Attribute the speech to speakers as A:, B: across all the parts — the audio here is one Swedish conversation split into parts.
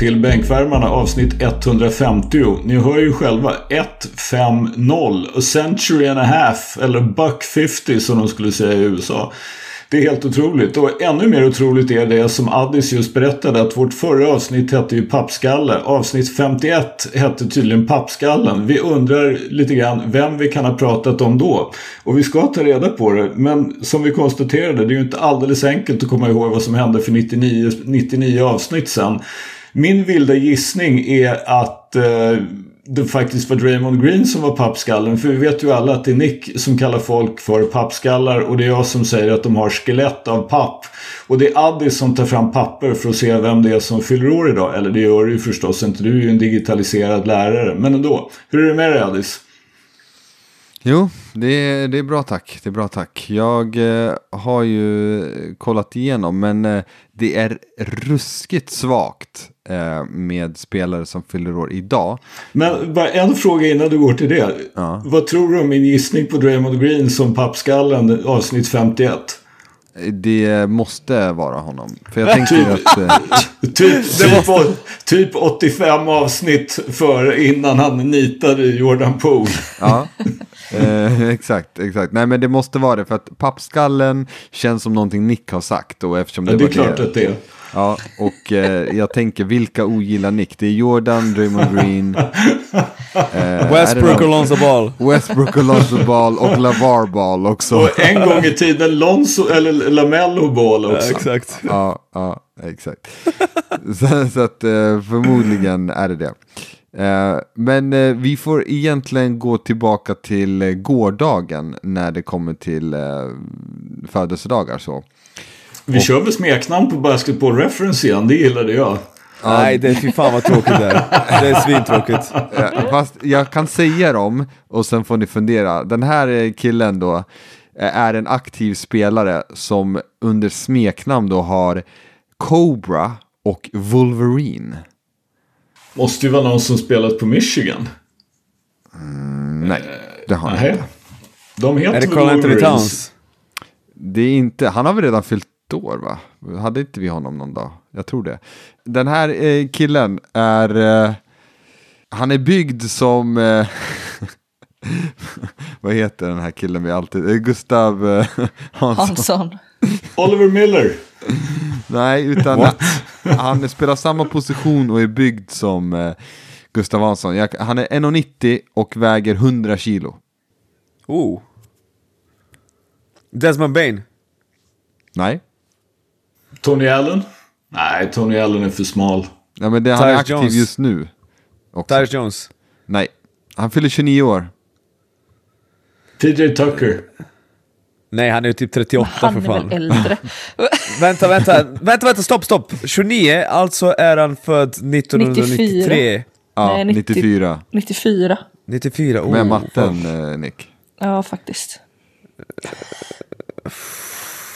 A: Till Bänkvärmarna avsnitt 150. Ni hör ju själva 150. A century and a half. Eller buck 50 som de skulle säga i USA. Det är helt otroligt. Och ännu mer otroligt är det som Addis just berättade att vårt förra avsnitt hette ju Pappskalle. Avsnitt 51 hette tydligen Pappskallen. Vi undrar lite grann vem vi kan ha pratat om då. Och vi ska ta reda på det. Men som vi konstaterade, det är ju inte alldeles enkelt att komma ihåg vad som hände för 99, 99 avsnitt sen. Min vilda gissning är att eh, det faktiskt var Draymond Green som var pappskallen. För vi vet ju alla att det är Nick som kallar folk för pappskallar och det är jag som säger att de har skelett av papp. Och det är Addis som tar fram papper för att se vem det är som fyller år idag. Eller det gör du ju förstås inte, du är ju en digitaliserad lärare. Men ändå, hur är det med dig Addis?
B: Jo, det är, det är bra tack. Det är bra tack. Jag eh, har ju kollat igenom, men eh, det är ruskigt svagt eh, med spelare som fyller år idag.
A: Men bara en fråga innan du går till det.
B: Ja.
A: Vad tror du om min gissning på Draymond Green som pappskallen avsnitt 51?
B: Det måste vara honom. För jag tänker att... Eh,
A: Typ, typ, typ 85 avsnitt för innan han nitade Jordan Poole.
B: ja, eh, exakt, exakt. Nej men det måste vara det för att pappskallen känns som någonting Nick har sagt. Och eftersom det,
A: Ja, det är
B: var
A: klart
B: det,
A: att det är.
B: Ja, och eh, jag tänker vilka ogillar Nick? Det är Jordan, Draymond Green. Eh,
C: Westbrook och Lonzo Ball.
B: Westbrook och Lonzo Ball och LaVar Ball också.
A: Och en gång i tiden Lonzo, eller Lamello Ball
C: Ja,
A: också.
C: exakt.
B: Ja, ja, exakt. så, så att eh, förmodligen är det det. Eh, men eh, vi får egentligen gå tillbaka till eh, gårdagen när det kommer till födelsedagar. Så.
A: Vi kör väl smeknamn på Basketball Reference igen, det gillade jag.
C: Nej, det är fy fan vad tråkigt det är. Det är svintråkigt.
B: Fast jag kan säga dem och sen får ni fundera. Den här killen då är en aktiv spelare som under smeknamn då har Cobra och Wolverine.
A: Måste ju vara någon som spelat på Michigan.
B: Nej, det har han inte.
A: De heter
C: Är det Carl Anthony? Towns?
B: Det är inte, han har väl redan fyllt år va? Hade inte vi honom någon dag? Jag tror det. Den här eh, killen är, eh, han är byggd som, eh, vad heter den här killen vi alltid, eh, Gustav eh, Hansson.
D: Hansson.
A: Oliver Miller.
B: Nej, utan han spelar samma position och är byggd som eh, Gustav Hansson. Jag, han är 1,90 och väger 100 kilo.
C: Oh. Desmond Bain.
B: Nej,
A: Tony Allen? Nej, Tony Allen är för smal.
B: ja, men det, han är aktiv
C: Jones.
B: just nu.
C: Tyrus Jones.
B: Nej, han fyller 29 år.
A: PJ Tucker.
C: Nej, han är ju typ 38
D: Han
C: för
D: är
C: fan.
D: väl äldre.
C: Vänta, vänta, vänta, vänta, stopp, stopp! 29, alltså är han född 1993.
B: Ja,
D: Nej, 90
B: 94.
D: 94.
C: 94, oh.
B: Med matten, eh, Nick.
D: Ja, faktiskt.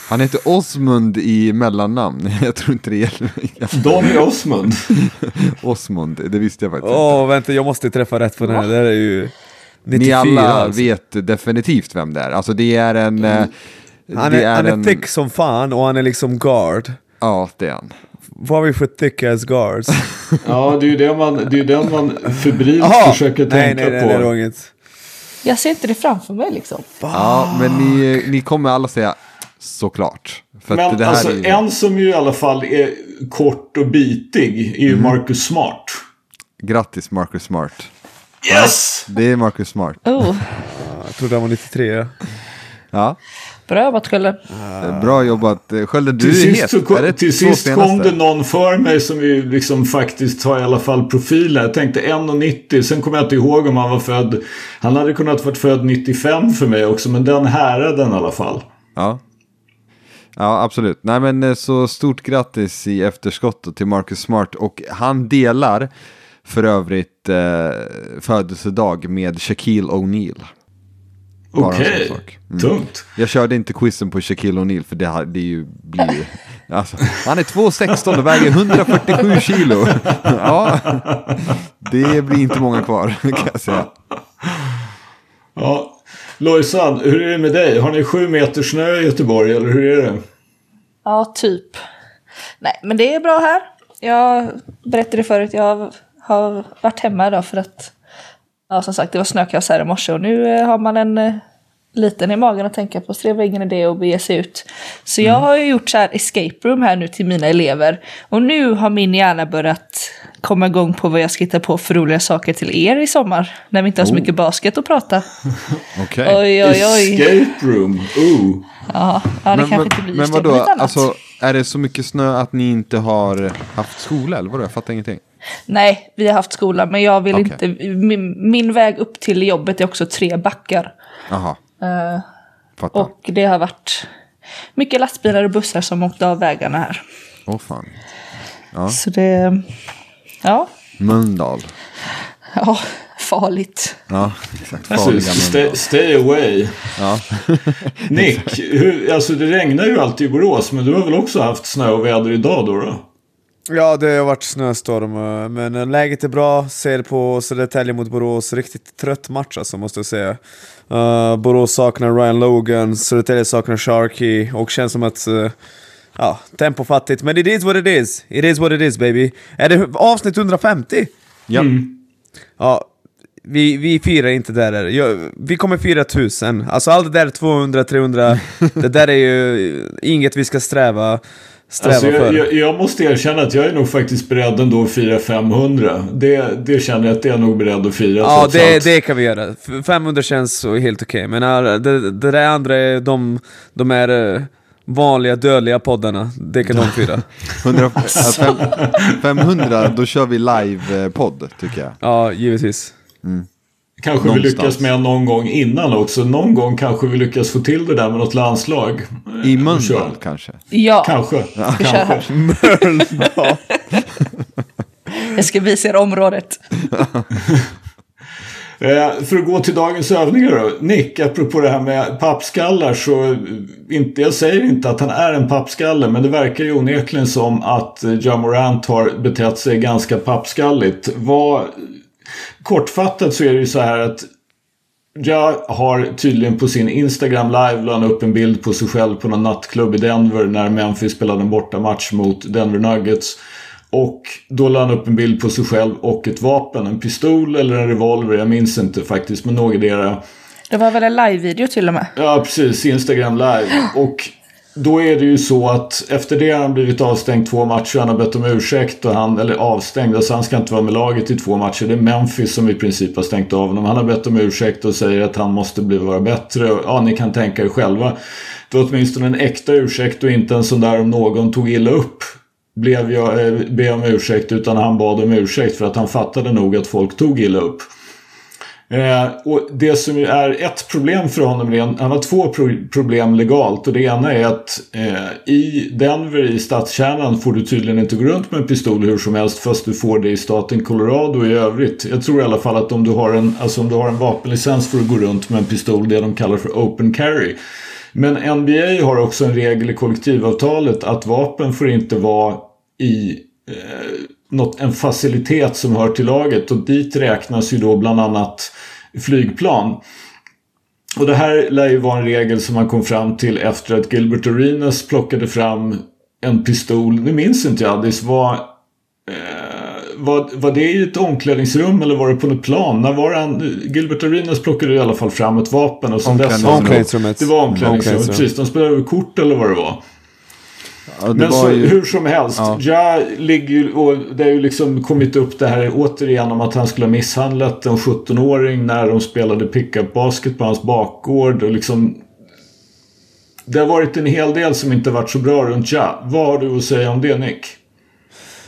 B: Han heter Osmund i mellannamn. Jag tror inte det gäller mig.
A: Donny Osmond.
B: Osmund, det visste jag faktiskt
C: Åh, vänta, jag måste träffa rätt på den här. Det här är ju 94
B: Ni alla
C: alltså.
B: vet definitivt vem det är. Alltså det är en... eh,
C: Han
B: det
C: är, han är
B: en,
C: thick som fan och han är liksom guard.
B: Ja, det är han.
C: Vad har vi för thick ass guards?
A: Ja, det är ju det man, det är den man febrilt försöker
C: nej,
A: tänka
C: nej, nej,
A: på.
C: nej, det var inget.
D: Jag ser inte det framför mig liksom.
B: Ja, men ni, ni kommer alla säga såklart. För att
A: Men
B: det här
A: alltså,
B: är ju,
A: en som ju i alla fall är kort och bitig är ju
B: Mm.
A: Marcus Smart.
B: Grattis Marcus Smart.
A: Yes!
B: Det är Marcus Smart.
D: Oh,
C: Jag trodde han var 93. ja.
B: Ja,
D: bra jobbat Skölden.
B: bra jobbat. Eh, Skölden, du
A: Till
B: är
A: sist,
B: het.
A: så kom,
B: Är det
A: till sist kom det någon för mig som ju liksom faktiskt har i alla fall profilen. Jag tänkte 1,90. Sen kommer jag inte ihåg om han var född. Han hade kunnat varit född 95 för mig också. Men den häraden i alla fall.
B: Ja. Ja, absolut. Nej, men eh, så stort grattis i efterskott till Marcus Smart. Och han delar för övrigt eh, födelsedag med Shaquille O'Neal.
A: Okej.
B: sak. Mm.
A: Tungt.
B: Jag körde inte quizen på Shaquille O'Neal för det, har- det är ju, blir ju... Alltså, han är 2,16 och väger 147 kilo. Ja, det blir inte många kvar kan jag säga.
A: Ja. Lojsan, hur är det med dig? Har ni sju meter snö i Göteborg eller hur är det?
D: Ja, typ. Nej, men det är bra här. jag berättade förut, jag har varit hemma idag för att ja, som sagt det var snökaos här i morse och nu eh, har man en eh, liten i magen att tänka på så det var ingen idé att bege sig ut. Så jag har ju gjort så här escape room här nu till mina elever och nu har min hjärna börjat komma igång på vad jag ska hitta på för roliga saker till er i sommar när vi inte har så
B: Oh.
D: mycket basket att prata.
B: Okej.
D: Oj, oj, oj.
A: Escape room. Ooh.
D: Ja, ja det
B: Men,
D: kanske
B: men,
D: inte blir
B: men vadå,
D: annat.
B: alltså är det så mycket snö att ni inte har haft skola eller vadå? Jag fattar ingenting.
D: Nej, vi har haft skola, men jag vill
B: Okej.
D: inte... Min, min väg upp till jobbet är också tre backar.
B: Jaha,
D: Eh,
B: fattar. Åh
D: och det har varit mycket lastbilar och bussar som åkt av vägarna här.
B: fan. Ja.
D: Så det... Ja,
B: Mölndal.
D: ja farligt.
B: Ja, exakt.
A: Alltså,
B: Farliga
A: stay, stay away.
B: Ja.
A: Nick, hur, alltså det regnar ju alltid i Borås, men du har väl också haft snö och väder idag då? då?
C: Ja, det har varit snöstorm, eh, men eh, läget är bra. Ser på Södertälje mot Borås. Riktigt trött match alltså, måste jag säga. Uh, Borås saknar Ryan Logan, Södertälje saknar Sharky och känns som att... eh, ja, tempofattigt. Men it is what it is. It is what it is baby. Är det avsnitt 150?
B: ja.
C: Ja, vi, vi firar inte där. Jag, vi kommer fira tusen. Alltså allt det där 200, 300, det där är ju inget vi ska sträva, sträva
A: Alltså,
C: för.
A: jag, jag, jag måste erkänna att jag är nog faktiskt beredd ändå att fira 500. Det, det känner jag att jag är nog beredd att fira.
C: Ja, det, det kan vi göra. F- 500 känns så helt okej, men äh, det, det där andra, är de, de är äh, vanliga dödliga poddarna. Det kan de fira.
B: 100, ja, fem, 500, då kör vi live-podd tycker jag.
C: Ja, givetvis.
A: Kanske vi
B: Någonstans.
A: lyckas med någon gång innan också. Någon gång kanske vi lyckas få till det där med något landslag.
B: I
A: Eh,
B: Mölndal kanske.
D: Ja,
A: Kanske.
D: vi kör här. Jag ska visa er området.
A: Eh, för att gå till dagens övningar då. Nick, apropå det här med pappskallar så eh, inte, jag säger inte att han är en pappskalle men det verkar ju onekligen som att eh, Ja Morant har betett sig ganska pappskalligt. Vad, kortfattat så är det ju så här att Ja har tydligen på sin Instagram live la han upp en bild på sig själv på någon nattklubb i Denver när Memphis spelade en bortamatch mot Denver Nuggets. Och då la han upp en bild på sig själv och ett vapen, en pistol eller en revolver, jag minns inte faktiskt, men någotdera.
D: Det var väl en live-video till och med.
A: Ja, precis. Instagram live. Och då är det ju så att efter det har han blivit avstängd två matcher. Han har bett om ursäkt och han, eller avstängd, alltså han ska inte vara med laget i två matcher. Det är Memphis som i princip har stängt av honom. Han har bett om ursäkt och säger att han måste bli vara bättre. Ja, ni kan tänka er själva. Det var åtminstone en äkta ursäkt och inte en sån där om någon tog illa upp. Blev jag, eh, be om ursäkt utan han bad om ursäkt för att han fattade nog att folk tog illa upp. Eh, och det som är ett problem för honom, är, han har två pro- problem legalt och det ena är att eh, i Denver i stadskärnan får du tydligen inte gå runt med en pistol hur som helst fast du får det i staten Colorado i övrigt. Jag tror i alla fall att om du har en, alltså om du har en vapenlicens får du gå runt med en pistol, det de kallar för open carry. Men NBA har också en regel i kollektivavtalet att vapen får inte vara i eh, något, en facilitet som hör till laget och dit räknas ju då bland annat flygplan. Och det här lär ju vara en regel som man kom fram till efter att Gilbert Arenas plockade fram en pistol. Nu minns inte jag, det var, eh, var, var det i ett omklädningsrum eller var det på något plan? När var han, Gilbert Arenas plockade i alla fall fram ett vapen och sen dess
C: Omklädningsrummet.
A: Det var omklädningsrummet,
C: Omklädningsrum.
A: precis. De spelade över kort eller vad det var.
B: Ja,
A: Men så,
B: ju...
A: hur som helst.
B: Ja.
A: Ja. ligger och det har ju liksom kommit upp det här återigen om att han skulle ha misshandlat en 17-åring när de spelade pick-up basket på hans bakgård. Och liksom, det har varit en hel del som inte varit så bra runt Ja. Vad har du att säga om det Nick?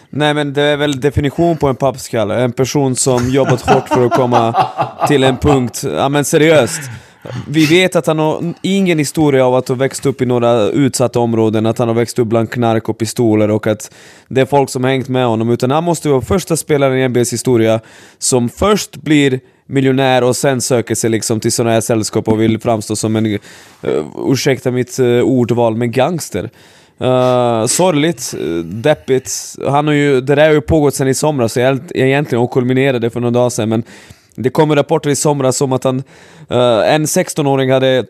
C: Nej men det är väl definition på en pappskalle, en person som jobbat hårt för att komma till en punkt, ja men seriöst. Vi vet att han har ingen historia av att ha växt upp i några utsatta områden, att han har växt upp bland knark och pistoler och att det är folk som har hängt med honom, utan han måste vara första spelaren i NBAs historia som först blir miljonär och sen söker sig liksom till sådana här sällskap och vill framstå som en, uh, ursäkta mitt uh, ordval, men gangster. Uh, sorgligt, uh, deppigt. Han har ju, det där har ju pågått sedan i somras, så jag, egentligen, och kulminerade för några dagar sedan, men det kom rapporter i somras om att han, uh, en 16-åring hade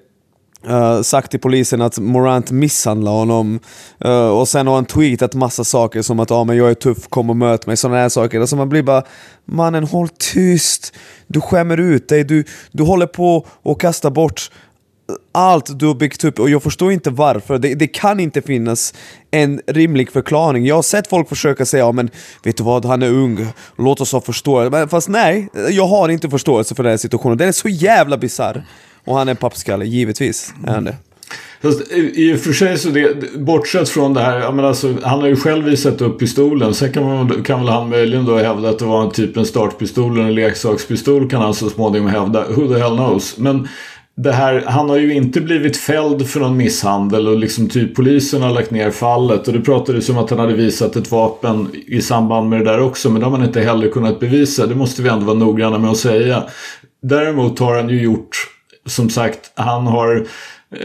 C: Uh, sagt till polisen att Morant misshandlade honom. uh, och sen har han tweetat massa saker som att ah, men jag är tuff, kom och möt mig. Sådana här saker. Alltså man blir bara, mannen håll tyst. Du skämmer ut dig, du, du håller på och kastar bort allt du har byggt upp och jag förstår inte varför. Det, det, kan inte finnas en rimlig förklaring. Jag har sett folk försöka säga ja, men vet du vad, han är ung, låt oss ha förståelse. Fast nej, jag har inte förståelse för den här situationen. Den är så jävla bisarr. Och han är en pappskalle, givetvis är han det.
A: Fast i och för sig så det, bortsett från det här, menar alltså, han har ju själv visat upp pistolen. Sen kan, man, kan väl han möjligen då hävda att det var en typ en startpistol eller en leksakspistol kan han så småningom hävda. Who the hell knows. Men det här, han har ju inte blivit fälld för någon misshandel och liksom typ polisen har lagt ner fallet och det pratades om att han hade visat ett vapen i samband med det där också men det har man inte heller kunnat bevisa. Det måste vi ändå vara noggranna med att säga. Däremot har han ju gjort, som sagt, han har eh,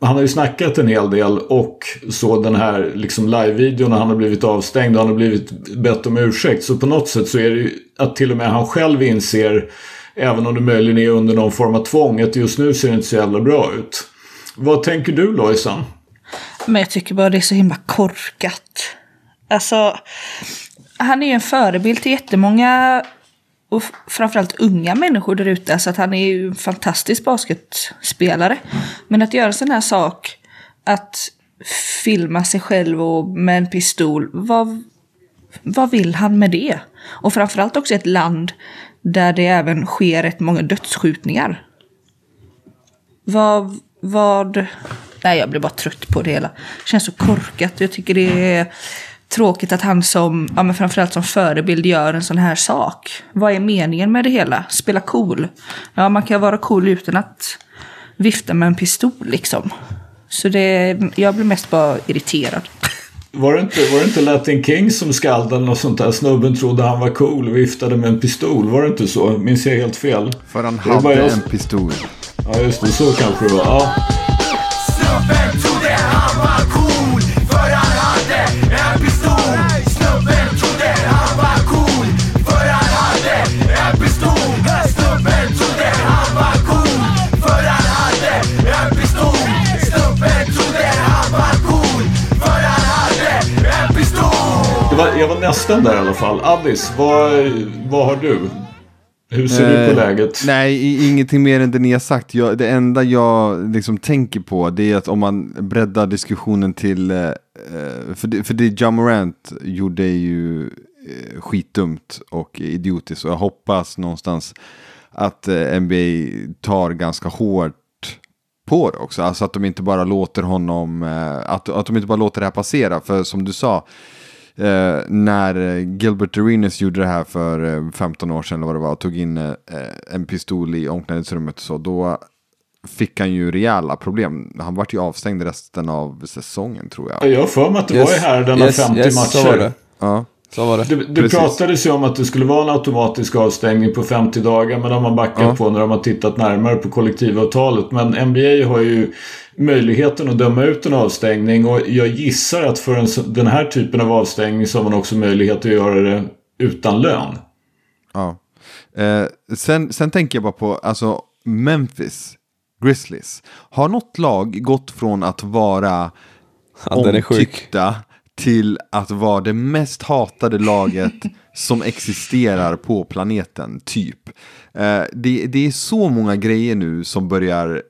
A: han har ju snackat en hel del och så den här liksom live-videon när han har blivit avstängd och han har blivit bett om ursäkt. Så på något sätt så är det ju att till och med han själv inser Även om det möjligen är under någon form av tvång. Att just nu ser det inte så jävla bra ut. Vad tänker du Lojsan?
D: Men jag tycker bara det är så himla korkat. Alltså, han är ju en förebild till jättemånga och framförallt unga människor där ute. Så att han är ju en fantastisk basketspelare. Men att göra sån här sak, att filma sig själv och med en pistol, vad, vad vill han med det? Och framförallt också ett land där det även sker rätt många dödsskjutningar. Vad, vad... Nej, jag blir bara trött på det hela. Det känns så korkat. Jag tycker det är tråkigt att han som, ja men framförallt som förebild gör en sån här sak. Vad är meningen med det hela? Spela cool? Ja, man kan vara cool utan att vifta med en pistol liksom. Så det, jag blir mest bara irriterad.
A: Var det, inte, var det inte Latin King som skaldade något sånt där? Snubben trodde han var cool och viftade med en pistol. Var det inte så? Minns jag helt fel?
B: För han hade en pistol.
A: Ja, just det. Så kanske det var. Ja. Snubben trodde han var cool jag var nästan där i alla fall. Alice, vad, vad har du? Hur ser eh, du på eh, läget?
B: Nej, ingenting mer än det ni har sagt. Jag, det enda jag liksom tänker på det är att om man breddar diskussionen till... Eh, eh för, det, för det Jamorant gjorde är ju eh, skitdumt och idiotiskt. Och jag hoppas någonstans att eh, NBA tar ganska hårt på det också. Alltså att de inte bara låter honom... Eh, att, att de inte bara låter det här passera. För som du sa eh, när Gilbert Arenas gjorde det här för eh, 15 år sedan eller vad det var och tog in eh, en pistol i omklädningsrummet och så, då fick han ju rejäla problem. Han vart ju avstängd resten av säsongen tror jag.
A: Jag har för mig att det yes. var ju här denna yes, 50 yes, matcher. Så var det.
B: Ja.
A: Så var det. Det, det pratades ju om att det skulle vara en automatisk avstängning på 50 dagar. Men det har man backat ja. på när de har tittat närmare på kollektivavtalet. Men NBA har ju möjligheten att döma ut en avstängning. Och jag gissar att för en, den här typen av avstängning så har man också möjlighet att göra det utan lön.
B: Ja. Eh, sen, sen tänker jag bara på, alltså Memphis Grizzlies. Har något lag gått från att vara ja, omtyckta till att vara det mest hatade laget som existerar på planeten, typ. Eh, det, det är så många grejer nu som börjar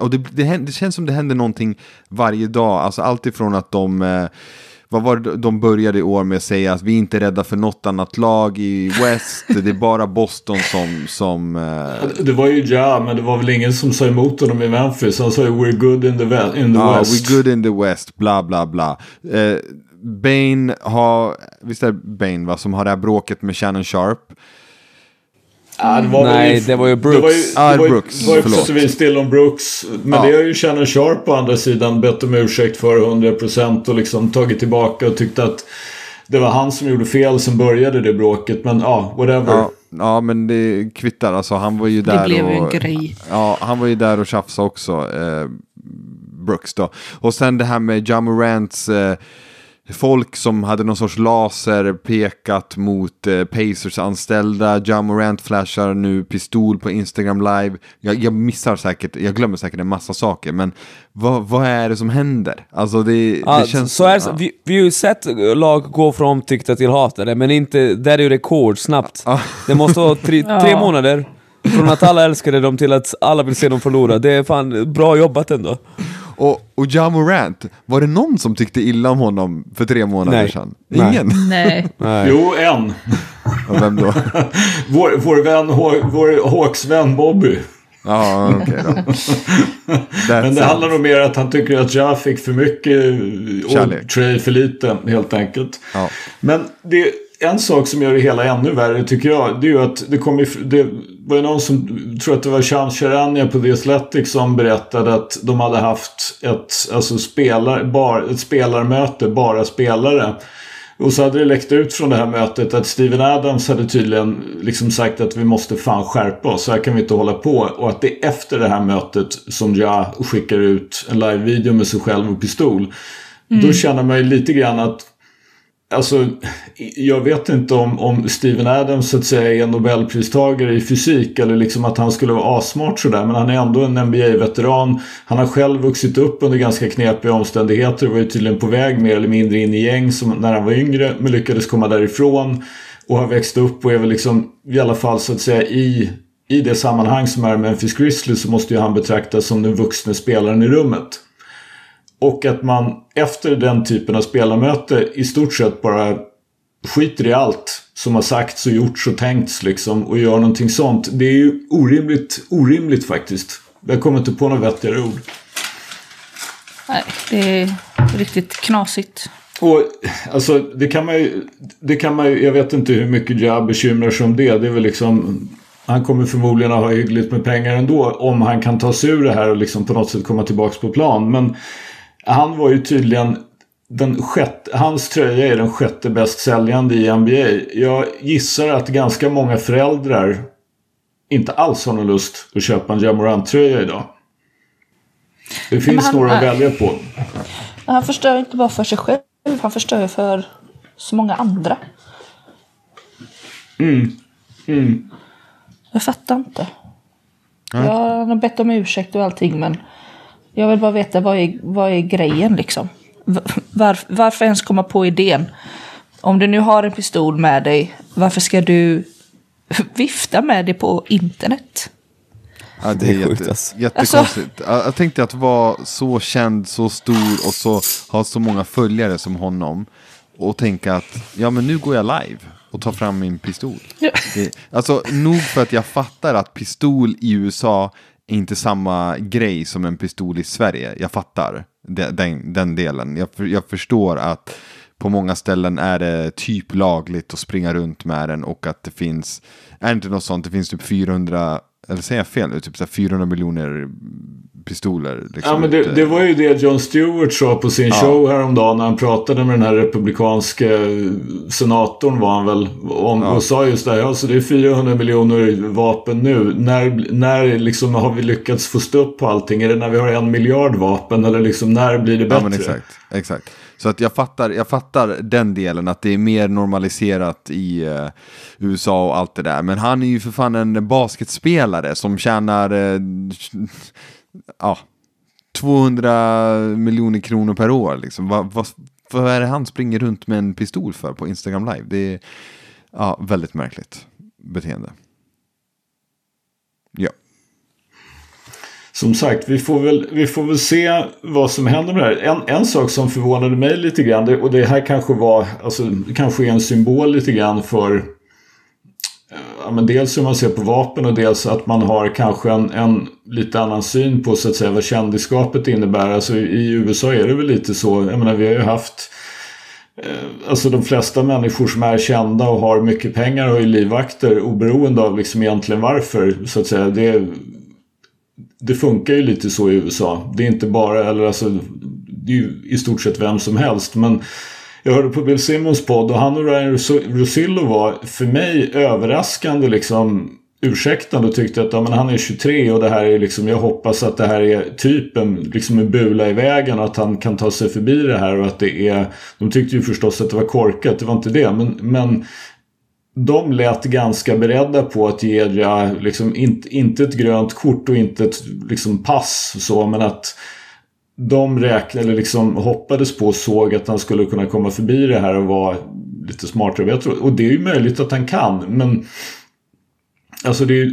B: och det, det, det, känns som det händer någonting varje dag. Alltså allt ifrån att de eh, vad var det de började i år med att säga att vi inte är rädda för något annat lag i West. det är bara Boston som... som
A: uh... Det var ju ja, men det var väl ingen som sa emot honom i Memphis. Han sa ju we're good in the, in the
B: ja,
A: West.
B: we're good in the West, bla bla bla. Uh, Bane har, visst är det Bane va, som har det här bråket med Shannon Sharp.
C: Det var Nej, det var ju Brooks. Det var ju,
B: ah, det var ju, Brooks.
A: Det var ju på sätt och vis Dillon Brooks. Men ah. det har ju Shannon Sharp på andra sidan bett om ursäkt för 100% och liksom tagit tillbaka och tyckte att det var han som gjorde fel som började det bråket. Men ja, whatever.
B: Ja, ja, men det kvittar. Alltså han var ju där
D: Det blev
B: ju
D: en grej.
B: Ja, han var ju där och tjafsade också. Eh, Brooks då. Och sen det här med Jamorants... Eh, folk som hade någon sorts laser pekat mot eh, Pacers anställda. John Morant flashar nu pistol på Instagram live. Jag, jag missar säkert, jag glömmer säkert en massa saker. Men vad, vad är det som händer? Alltså det,
C: Ja,
B: det känns...
C: så är
B: ja.
C: vi, vi har ju sett lag gå från omtyckta till hatade, men inte, där är ju rekord snabbt.
B: Ja.
C: Det måste vara tre, tre
D: Ja.
C: månader från att alla älskade dem till att alla vill se dem förlora. Det är fan bra jobbat ändå.
B: Och, och Ja Morant, var det någon som tyckte illa om honom för tre månader
C: Nej.
B: sedan?
C: Nej.
B: Ingen?
D: Nej.
C: Nej.
A: Jo, en.
B: Och vem då?
A: Vår, vår vän, vår Hawks-vän Bobby.
B: Ja, okej då. That's
A: Men det handlar nog mer att han tycker att Ja fick för mycket
B: Kärlek.
A: och Trey för lite, helt enkelt.
B: Ja.
A: Men det en sak som gör det hela ännu värre tycker jag. Det är ju att det kommer Det var ju någon som, tror att det var Shams Charania på The Athletic som berättade att de hade haft ett, alltså spelar, bar, ett spelarmöte, bara spelare. Och så hade det läckt ut från det här mötet att Steven Adams hade tydligen liksom sagt att vi måste fan skärpa oss. Så här kan vi inte hålla på. Och att det är efter det här mötet som Ja skickar ut en live-video med sig själv och pistol. Då känner man ju lite grann att Alltså, jag vet inte om, om Steven Adams så att säga är Nobelpristagare i fysik eller liksom att han skulle vara asmart sådär. Men han är ändå en NBA-veteran. Han har själv vuxit upp under ganska knepiga omständigheter. och Var ju tydligen på väg mer eller mindre in i gäng som när han var yngre. Men lyckades komma därifrån. Och har växt upp och är väl liksom i alla fall så att säga i, i det sammanhang som är Memphis Grizzlies så måste ju han betraktas som den vuxna spelaren i rummet. Och att man efter den typen av spelarmöte i stort sett bara skiter i allt som har sagts och gjorts och tänkts liksom och gör någonting sånt. Det är ju orimligt, orimligt faktiskt. Jag kommer inte på något vettigare ord.
D: Nej, det är riktigt knasigt.
A: Och alltså det kan man ju, det kan man ju, jag vet inte hur mycket jag bekymrar sig om det. Det är väl liksom, han kommer förmodligen att ha hyggligt med pengar ändå om han kan ta sig ur det här och liksom på något sätt komma tillbaks på plan. Men han var ju tydligen den sjätte, hans tröja är den sjätte bäst säljande i NBA. Jag gissar att ganska många föräldrar inte alls har någon lust att köpa en Jamorant-tröja idag. Det finns
D: han-
A: några att välja på.
D: Han förstör inte bara för sig själv, han förstör för så många andra.
A: Mm. Mm.
D: Jag fattar inte. Jag har bett om ursäkt och allting men jag vill bara veta vad är, vad är grejen liksom. Var, varför ens komma på idén? Om du nu har en pistol med dig, varför ska du vifta med det på internet?
B: Ja, det är,
C: Det är
B: jätte,
C: alltså.
B: jättekonstigt. Jag, jag tänkte att vara så känd, så stor och så, ha så många följare som honom. Och tänka att ja men nu går jag live och tar fram min pistol.
D: Ja.
B: Det, alltså nog för att jag fattar att pistol i USA inte samma grej som en pistol i Sverige. Jag fattar den, den, delen. Jag, jag förstår att på många ställen är det typ lagligt att springa runt med den och att det finns, är det inte något sånt, det finns typ 400, eller säger jag fel typ så här 400 miljoner pistoler. Liksom
A: Ja, men det, det var ju det Jon Stewart sa på sin show häromdagen när han pratade med den här republikanska senatorn var han väl. Om, Och sa just det här, alltså det är 400 miljoner vapen nu. När, när liksom har vi lyckats få stopp på allting? Är det när vi har en miljard vapen? Eller liksom när blir det bättre?
B: Ja men exakt, exakt. Så att jag fattar, jag fattar den delen, att det är mer normaliserat i eh, USA och allt det där. Men han är ju för fan en basketspelare som tjänar eh, ja, 200 miljoner kronor per år. Liksom. Vad, vad, vad är det han springer runt med en pistol för på Instagram live? Det är ja, väldigt märkligt beteende. Ja.
A: Som sagt, vi får, väl, vi får väl se vad som händer med det här. En, en sak som förvånade mig lite grann, det, och det här kanske var, alltså det kanske är en symbol lite grann för eh, ja, men dels hur man ser på vapen och dels att man har kanske en, en lite annan syn på så att säga vad kändisskapet innebär. Alltså i USA är det väl lite så, jag menar vi har ju haft eh, Alltså de flesta människor som är kända och har mycket pengar har ju livvakter oberoende av liksom egentligen varför. Så att säga. Det, det funkar ju lite så i USA. Det är inte bara, eller alltså, det är ju i stort sett vem som helst. Men jag hörde på Bill Simmons podd och han och Ryan Rosillo var för mig överraskande liksom ursäktande och tyckte att ja, men han är 23 och det här är liksom, jag hoppas att det här är typen liksom en bula i vägen och att han kan ta sig förbi det här och att det är, de tyckte ju förstås att det var korkat, det var inte det, men, men de lät ganska beredda på att ge Edja, eh, liksom, inte, inte ett grönt kort och inte ett liksom, pass så, men att de räknade, eller liksom hoppades på och såg att han skulle kunna komma förbi det här och vara lite smartare. Tror, och det är ju möjligt att han kan, men Alltså det är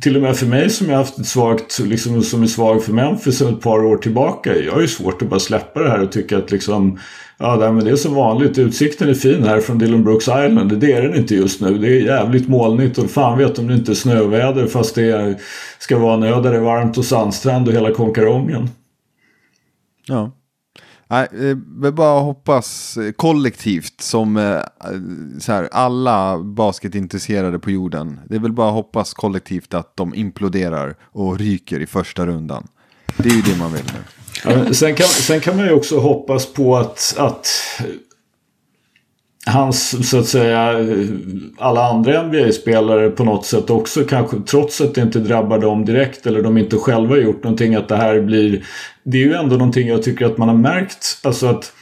A: till och med för mig som jag haft ett svagt, liksom som är svag för Memphis sedan ett par år tillbaka. Jag har ju svårt att bara släppa det här och tycka att liksom Ja, nej, men det är som vanligt. Utsikten är fin här från Dillon Brooks Island. Det är den inte just nu. Det är jävligt molnigt och fan vet om det inte är snöväder fast det är, ska vara en ö där det är varmt och sandstrand och hela konkarongen.
B: Ja. Nej, eh, vi bara hoppas eh, kollektivt som eh, så här, alla basketintresserade på jorden. Det är väl bara hoppas kollektivt att de imploderar och ryker i första rundan. Det är ju det man vill nu.
A: Ja, sen, kan, sen kan man ju också hoppas på att, att hans, så att säga, alla andra NBA-spelare på något sätt också kanske, trots att det inte drabbar dem direkt eller de inte själva gjort någonting, att det här blir... Det är ju ändå någonting jag tycker att man har märkt, alltså att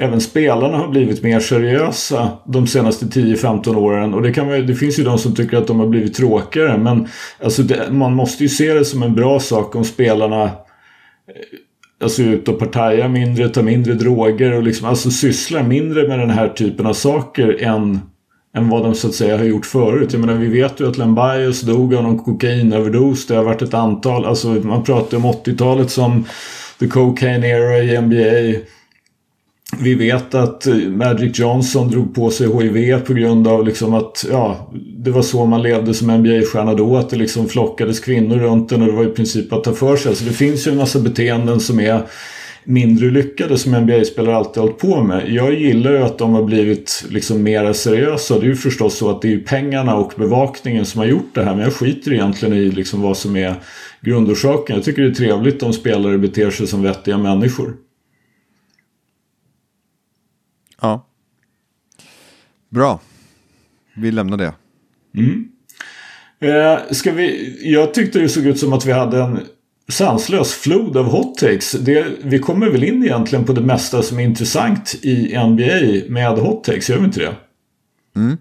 A: även spelarna har blivit mer seriösa de senaste 10-15 åren. Och det, kan det finns ju de som tycker att de har blivit tråkigare, men alltså det, man måste ju se det som en bra sak om spelarna eh, alltså ut och partaja mindre, ta mindre droger och liksom alltså sysslar mindre med den här typen av saker än, än vad de så att säga har gjort förut. Jag menar vi vet ju att Len dog av någon kokainöverdos. Det har varit ett antal, alltså man pratar om 80-talet som the cocaine era i NBA. Vi vet att eh, Magic Johnson drog på sig HIV på grund av liksom att ja, det var så man levde som NBA-stjärna då. Att det liksom flockades kvinnor runt en och det var i princip att ta för sig. Så det finns ju en massa beteenden som är mindre lyckade som NBA-spelare alltid hållit på med. Jag gillar ju att de har blivit liksom mera seriösa. Det är ju förstås så att det är pengarna och bevakningen som har gjort det här. Men jag skiter egentligen i liksom vad som är grundorsaken. Jag tycker det är trevligt om spelare beter sig som vettiga människor.
B: Ja. Bra. Vi lämnar det.
A: Mm. Eh, ska vi, jag tyckte det såg ut som att vi hade en sanslös flod av hot takes. Det, vi kommer väl in egentligen på det mesta som är intressant i NBA med hot takes, gör vi inte det?
B: Mm.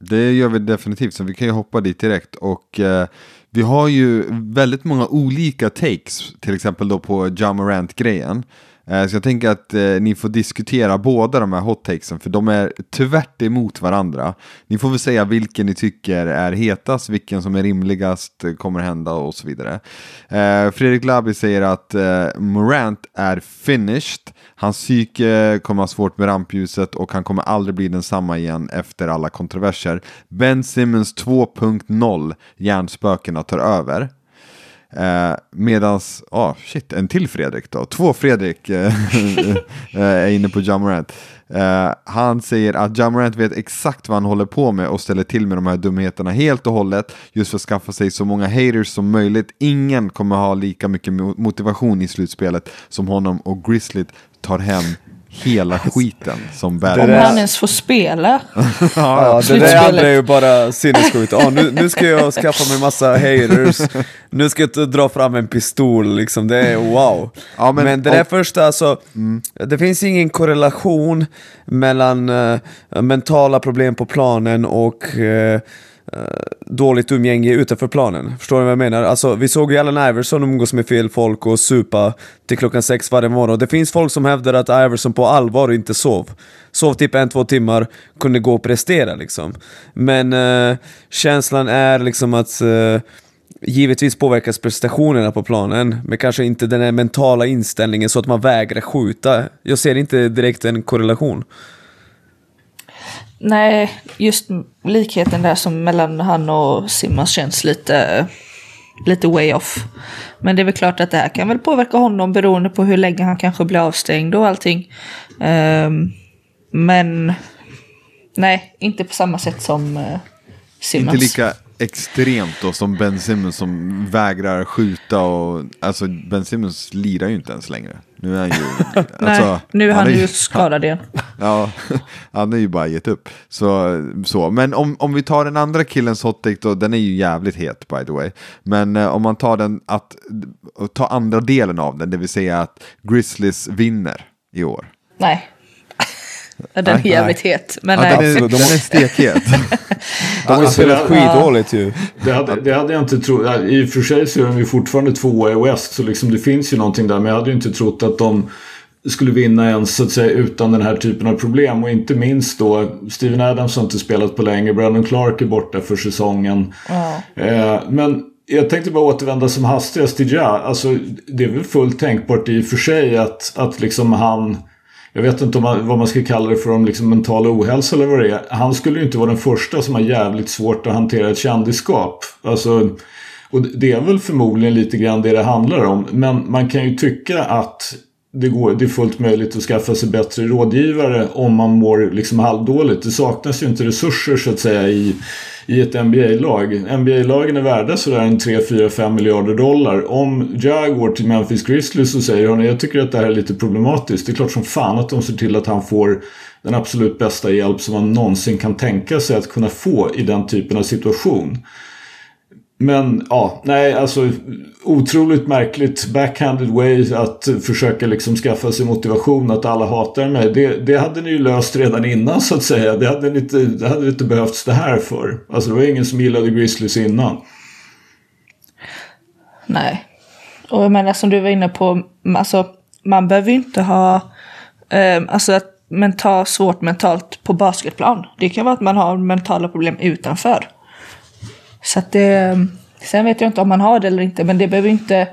B: Det gör vi definitivt, så vi kan ju hoppa dit direkt. Och eh, vi har ju väldigt många olika takes, till exempel då på Jamarant-grejen. Eh, Eh, så jag tänker att eh, ni får diskutera båda de här hot takesen för de är tvärt emot varandra. Ni får väl säga vilken ni tycker är hetast, vilken som är rimligast eh, kommer hända och så vidare. Eh, Fredrik Labi säger att eh, Morant är finished. Hans psyke kommer ha svårt med rampljuset och han kommer aldrig bli densamma igen efter alla kontroverser. Ben Simmons 2.0, hjärnspökena tar över. Eh, medans, ja oh, shit, en till Fredrik då. Två Fredrik eh, eh är inne på Jamorant. Eh, han säger att Jamorant vet exakt vad han håller på med och ställer till med de här dumheterna helt och hållet. Just för att skaffa sig så många haters som möjligt. Ingen kommer ha lika mycket motivation i slutspelet som honom och Grizzly tar hem hela skiten som bär.
D: Om han ens får spela.
C: ja, det där andra är ju bara sinnessjukt. Oh, nu, nu ska jag skaffa mig massa haters. Nu ska jag dra fram en pistol, liksom. det är wow. Ja, men, men det där och, första, alltså, mm. det finns ingen korrelation mellan uh, mentala problem på planen och uh, Eh, dåligt umgänge utanför planen. Förstår ni vad jag menar? Alltså, vi såg ju Allen Iverson umgås med fel folk och supa till klockan sex varje morgon. Det finns folk som hävdar att Iverson på allvar inte sov. Sov typ en, två timmar, kunde gå och prestera liksom. Men eh, känslan är liksom att eh, Givetvis påverkas prestationerna på planen, men kanske inte den här mentala inställningen så att man vägrar skjuta. Jag ser inte direkt en korrelation.
D: Nej, just likheten där som mellan han och Simmons känns lite, lite way off. Men det är väl klart att det här kan väl påverka honom beroende på hur länge han kanske blir avstängd och allting. Um, men nej, inte på samma sätt som uh, Simmons.
B: Inte lika extremt då som Ben Simmons som vägrar skjuta och alltså Ben Simmons lirar ju inte ens längre. Nu är han ju...
D: Nej,
B: alltså,
D: nu är han,
B: är
D: ju skadad igen.
B: Ja, han har ju bara gett upp. Så, så. Men om, om vi tar den andra killens hot då, den är ju jävligt het by the way. Men eh, om man tar den, att ta andra delen av den, det vill säga att Grizzlies vinner i år.
D: Nej. Den är jävligt het. Men
B: Ja,
D: nej.
B: den, är,
C: de
B: är stekhet.
C: De har ju
A: Alltså,
C: spelat
A: det-
C: skitdåligt ju.
A: Det hade, det hade jag inte trott. I och för sig så är de ju fortfarande tvåa i West. Så liksom det finns ju någonting där. Men jag hade ju inte trott att de skulle vinna ens så att säga utan den här typen av problem. Och inte minst då Steven Adams har inte spelat på länge. Brandon Clark är borta för säsongen.
D: Ja.
A: Eh, men jag tänkte bara återvända som hastigast till Ja. Alltså, det är väl fullt tänkbart i och för sig att, att liksom han... Jag vet inte om man, vad man ska kalla det för, om liksom mental ohälsa eller vad det är. Han skulle ju inte vara den första som har jävligt svårt att hantera ett kändisskap. Alltså, och det är väl förmodligen lite grann det det handlar om. Men man kan ju tycka att det, går, det är fullt möjligt att skaffa sig bättre rådgivare om man mår liksom halvdåligt. Det saknas ju inte resurser så att säga i, i ett NBA-lag. NBA-lagen är värda sådär en 3, 4, 5 miljarder dollar. Om Jag går till Memphis Grizzlies och säger hörni, jag tycker att det här är lite problematiskt. Det är klart som fan att de ser till att han får den absolut bästa hjälp som man någonsin kan tänka sig att kunna få i den typen av situation. Men ja, nej alltså otroligt märkligt backhanded way att försöka liksom skaffa sig motivation att alla hatar mig. Det, det hade ni ju löst redan innan så att säga. Det hade, ni inte, det hade inte behövts det här för. Alltså det var ingen som gillade Grizzlies innan.
D: Nej. Och jag menar som du var inne på, alltså, man behöver ju inte ha eh, alltså, att mental, svårt mentalt på basketplan. Det kan vara att man har mentala problem utanför. Så att det, sen vet jag inte om man har det eller inte, men det behöver inte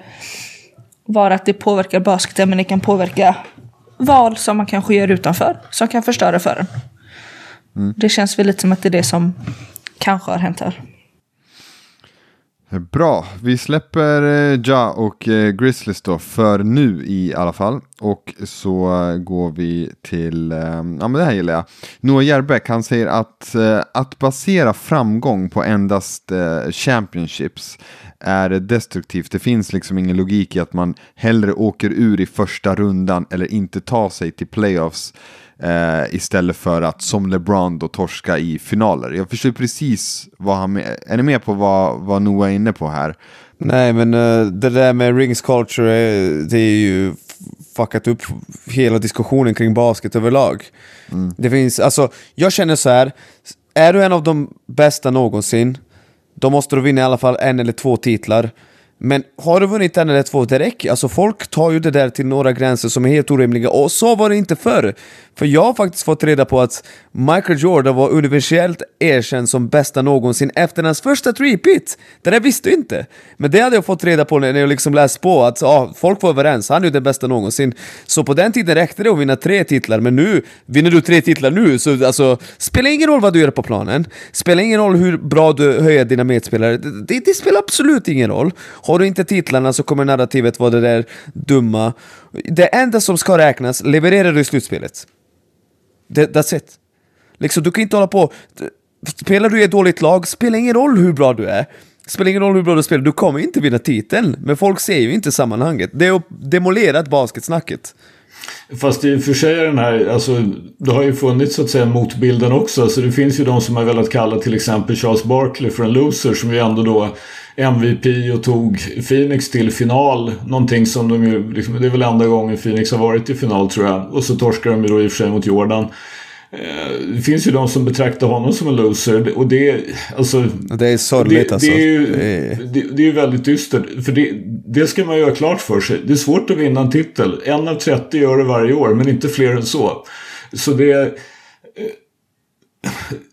D: vara att det påverkar basketen, men det kan påverka val som man kanske gör utanför, som kan förstöra för en. Det känns väl lite som att det är det som kanske har hänt här.
B: Bra, vi släpper eh, Ja och eh, Grizzlies då för nu i alla fall. Och så eh, går vi till, ja men det här gillar jag. Noah Järbeck, han säger att att basera framgång på endast championships är destruktivt. Det finns liksom ingen logik i att man hellre åker ur i första rundan eller inte tar sig till playoffs eh, istället för att som LeBron då torska i finaler. Jag förstår precis vad han med, är ni med på vad, vad Noah är inne på här?
C: Nej men eh, det där med rings culture, är- det är ju fuckat upp hela diskussionen kring basket överlag. Det finns, alltså, jag känner så här. är du en av de bästa någonsin, då måste du vinna i alla fall en eller två titlar. Men har du vunnit en eller två, det räcker. Alltså folk tar ju det där till några gränser som är helt orimliga, och så var det inte förr. För jag har faktiskt fått reda på att Michael Jordan var universellt erkänd som bästa någonsin efter hans första three-pit. Det där visste jag inte. Men det hade jag fått reda på när jag liksom läst på, att ja, folk var överens, han är ju den bästa någonsin. Så på den tiden räckte det att vinna tre titlar, men nu, vinner du tre titlar nu, så alltså, spelar ingen roll vad du gör på planen, spelar ingen roll hur bra du höjer dina medspelare, det, det, det spelar absolut ingen roll. Har du inte titlarna så kommer narrativet vara det där dumma. Det enda som ska räknas, levererar du i slutspelet. That's it. Liksom, du kan inte hålla på... Spelar du i ett dåligt lag, spelar ingen roll hur bra du är. Spelar ingen roll hur bra du spelar, du kommer inte vinna titeln. Men folk ser ju inte sammanhanget. Det är demolerat basketsnacket.
A: Fast i och för sig är den här, alltså det har ju funnits så att säga motbilden också. Så det finns ju de som har velat kalla till exempel Charles Barkley för en loser som ju ändå då MVP och tog Phoenix till final. Någonting som de ju, liksom, det är väl enda gången Phoenix har varit i final tror jag. Och så torskar de ju då i och för sig mot Jordan. Eh, Det finns ju de som betraktar honom som en loser och det, alltså...
C: Det är sorgligt
A: det,
C: alltså.
A: Det är ju
C: Det
A: det, är väldigt dystert. För det, det ska man göra klart för sig. Det är svårt att vinna en titel. En av 30 gör det varje år, men inte fler än så. Så det... eh,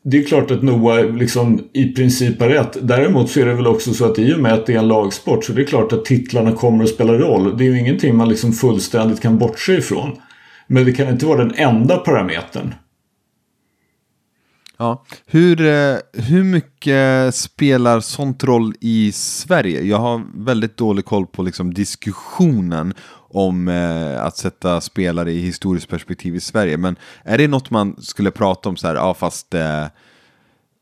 A: Det är klart att Noah liksom i princip har rätt. Däremot så är det väl också så att i och med att det är en lagsport så det är klart att titlarna kommer att spela roll. Det är ju ingenting man liksom fullständigt kan bortse ifrån. Men det kan inte vara den enda parametern.
B: Ja. Hur, eh, hur mycket spelar sånt roll i Sverige? Jag har väldigt dålig koll på liksom, diskussionen om eh, att sätta spelare i historiskt perspektiv i Sverige. Men är det något man skulle prata om så här, ja fast eh,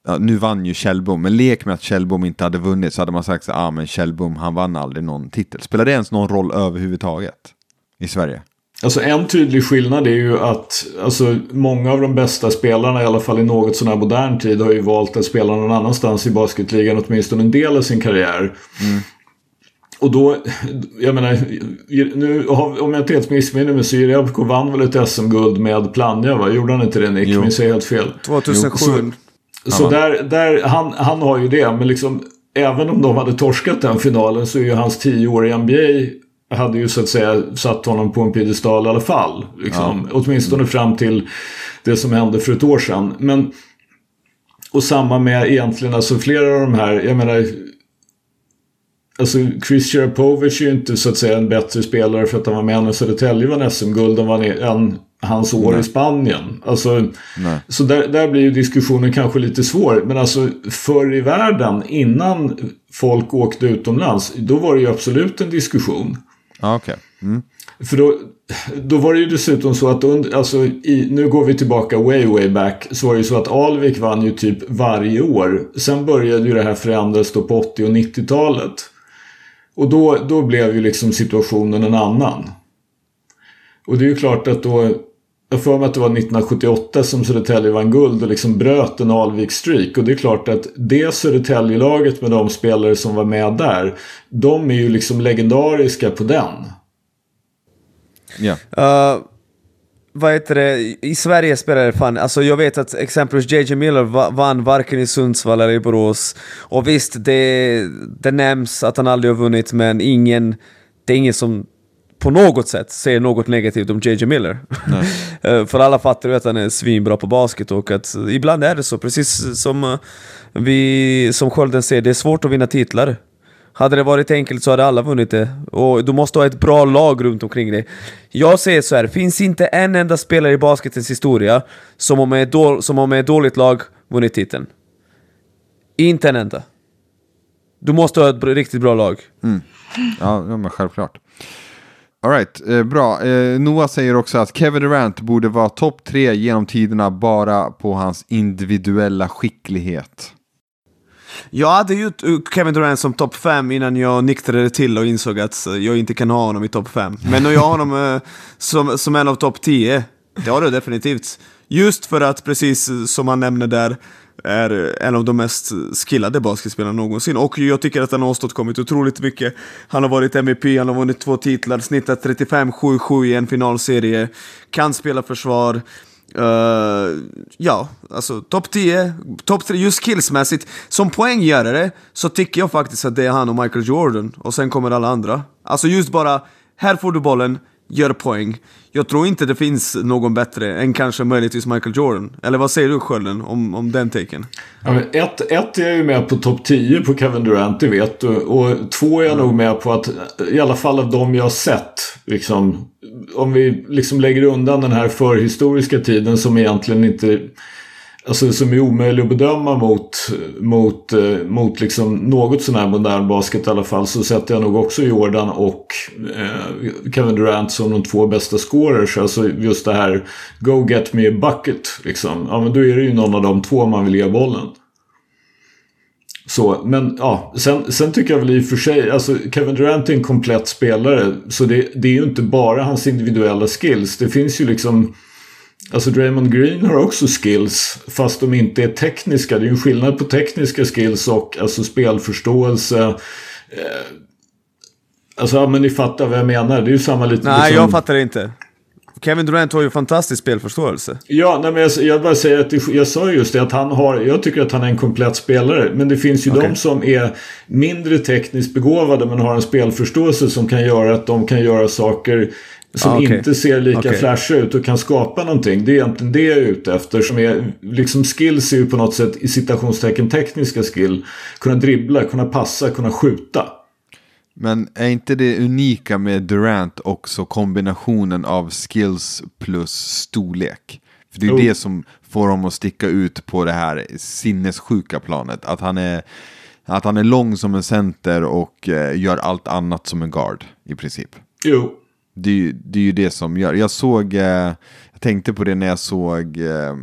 B: ja, nu vann ju Kjellbom, men lek med att Kjellbom inte hade vunnit så hade man sagt så ja ah, men Kjellbom han vann aldrig någon titel. Spelar det ens någon roll överhuvudtaget i Sverige?
A: Alltså en tydlig skillnad är ju att alltså, många av de bästa spelarna, i alla fall i något sån här modern tid, har ju valt att spela någon annanstans i basketligan åtminstone en del av sin karriär. Mm. Och då, jag menar, nu, om jag inte helt missminner mig så Jerebko vann väl ett SM-guld med Plannja va? Gjorde han inte det Nick? Minns jag helt fel?
C: 2007.
A: Så, så där, där, han, han har ju det, men liksom även om de hade torskat den finalen så är ju hans tio år i NBA hade ju så att säga satt honom på en piedestal i alla fall. Liksom. Ja. Åtminstone fram till det som hände för ett år sedan. Men, och samma med egentligen alltså flera av de här, jag menar Alltså Chris Sharpovich är ju inte så att säga en bättre spelare för att han var med när Södertälje vann SM-guld än hans år Nej. i Spanien. Alltså, så där, där blir ju diskussionen kanske lite svår. Men alltså förr i världen, innan folk åkte utomlands, då var det ju absolut en diskussion.
B: Ah. Okay. Mm.
A: För då, då var det ju dessutom så att, under, alltså, i, nu går vi tillbaka way way back, så var det ju så att Alvik vann ju typ varje år. Sen började ju det här förändras då på 80 och 90-talet. Och då, då blev ju liksom situationen en annan. Och det är ju klart att då, jag för mig att det var 1978 som Södertälje vann guld och liksom bröt en Alvik-streak. Och det är klart att det Södertälje-laget med de spelare som var med där, de är ju liksom legendariska på den.
C: Ja. Yeah. Uh, vad heter det, i Sverige spelar det fan, alltså jag vet att exempelvis JJ Miller vann varken i Sundsvall eller i Borås. Och visst, det, det nämns att han aldrig har vunnit, men ingen, det är ingen som på något sätt säger något negativt om JJ Miller. Eh, för alla fattar ju att han är svinbra på basket och att ibland är det så, precis som eh, vi som Skölden säger, det är svårt att vinna titlar. Hade det varit enkelt så hade alla vunnit det. Och du måste ha ett bra lag runt omkring dig. Jag säger så här, finns inte en enda spelare i basketens historia som har med, då, som har med ett dåligt lag vunnit titeln. Inte en enda. Du måste ha ett riktigt bra lag.
B: Mm. Ja, men självklart. Alright, eh, bra. Eh, Noah säger också att Kevin Durant borde vara topp tre genom tiderna bara på hans individuella skicklighet.
C: Jag hade ju eh, Kevin Durant som topp fem innan jag nyktrade till och insåg att eh, jag inte kan ha honom i topp fem. Men nu jag har honom eh, som, som en av topp tio. det har du definitivt. Just för att, precis eh, som han nämner där, är eh, en av de mest skillade basketspelarna någonsin. Och jag tycker att han har åstadkommit otroligt mycket. Han har varit MVP, han har vunnit två titlar, snittat 35-7-7 i en finalserie, kan spela försvar, Uh, ja, alltså topp 10, topp 3, just skillsmässigt. Som poänggörare så tycker jag faktiskt att det är han och Michael Jordan, och sen kommer alla andra. Alltså just bara, här får du bollen, gör poäng. Jag tror inte det finns någon bättre än kanske möjligtvis Michael Jordan. Eller vad säger du Skölden om, om den taken?
A: Ja, ett, ett är jag ju med på topp 10 på Kevin Durant, det vet du. Och två är jag mm. nog med på att, i alla fall av de jag har sett, liksom, om vi liksom lägger undan den här förhistoriska tiden som egentligen inte Alltså som är omöjlig att bedöma mot, mot, eh, mot liksom något sån här modern basket i alla fall så sätter jag nog också Jordan och eh, Kevin Durant som de två bästa scorers. Alltså just det här Go get me a bucket liksom. Ja men då är det ju någon av de två man vill ge bollen. Så, men ja, sen, sen tycker jag väl i och för sig, alltså Kevin Durant är en komplett spelare. Så det, det är ju inte bara hans individuella skills. Det finns ju liksom Alltså Draymond Green har också skills fast de inte är tekniska. Det är ju en skillnad på tekniska skills och alltså spelförståelse. Eh, alltså ja, men ni fattar vad jag menar. Det är ju samma lite
C: Nej, liksom... jag fattar inte. Kevin Durant har ju fantastisk spelförståelse.
A: Ja, nej, men jag, jag bara säger att det, jag sa just det att han har, jag tycker att han är en komplett spelare. Men det finns ju okay. de som är mindre tekniskt begåvade men har en spelförståelse som kan göra att de kan göra saker som ah, okay. inte ser lika okay. flashiga ut och kan skapa någonting. Det är egentligen det jag är ute efter. Som är, liksom skills är ju på något sätt i citationstecken tekniska skill. Kunna dribbla, kunna passa, kunna skjuta.
B: Men är inte det unika med Durant också kombinationen av skills plus storlek? För det är oh. det som får honom att sticka ut på det här sinnessjuka planet. Att han är, att han är lång som en center och eh, gör allt annat som en guard i princip.
A: Jo,
B: det, det är ju det som gör. Jag såg, eh, jag tänkte på det när jag såg eh,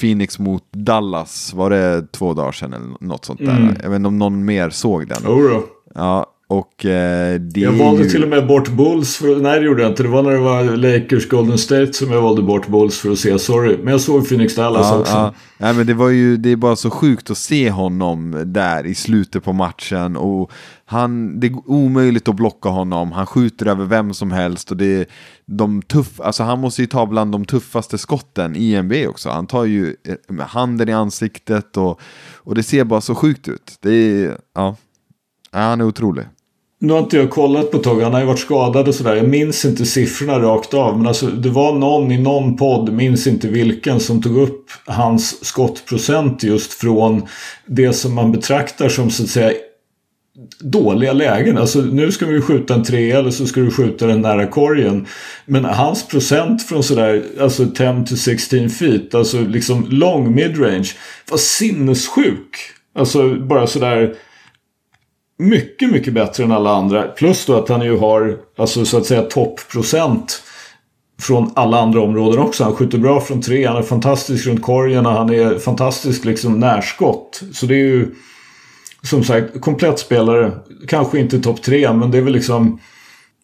B: Phoenix mot Dallas, var det två dagar sedan eller något sånt där? Mm. Jag vet inte om någon mer såg den.
A: Oh,
B: ja, Och eh,
A: Jag valde
B: ju...
A: till och med bort Bulls. För, nej det gjorde jag inte. Det var när det var Lakers Golden State som jag valde bort Bulls för att se. Sorry. Men jag såg Phoenix Dallas
B: Ja,
A: också.
B: ja. Nej, men det var ju, det är bara så sjukt att se honom där i slutet på matchen. Och han, det är omöjligt att blocka honom. Han skjuter över vem som helst. Och det är de tuff, alltså han måste ju ta bland de tuffaste skotten i NBA också. Han tar ju eh, med handen i ansiktet och, och det ser bara så sjukt ut. Det är, ja, ja han är otrolig.
A: Nu har inte jag kollat på ett tag. Han har ju varit skadad och sådär. Jag minns inte siffrorna rakt av. Men alltså, det var någon i någon podd, minns inte vilken, som tog upp hans skottprocent just från det som man betraktar som så att säga dåliga lägen. Alltså nu ska vi skjuta en tre eller så ska du skjuta den nära korgen. Men hans procent från sådär, alltså 10 to 16 feet, alltså liksom lång midrange, var sinnessjuk. Alltså bara sådär mycket, mycket bättre än alla andra. Plus då att han ju har, alltså så att säga toppprocent från alla andra områden också. Han skjuter bra från tre, han är fantastisk runt korgen och han är fantastisk liksom närskott. Så det är ju som sagt komplett spelare. Kanske inte topp tre, men det är väl liksom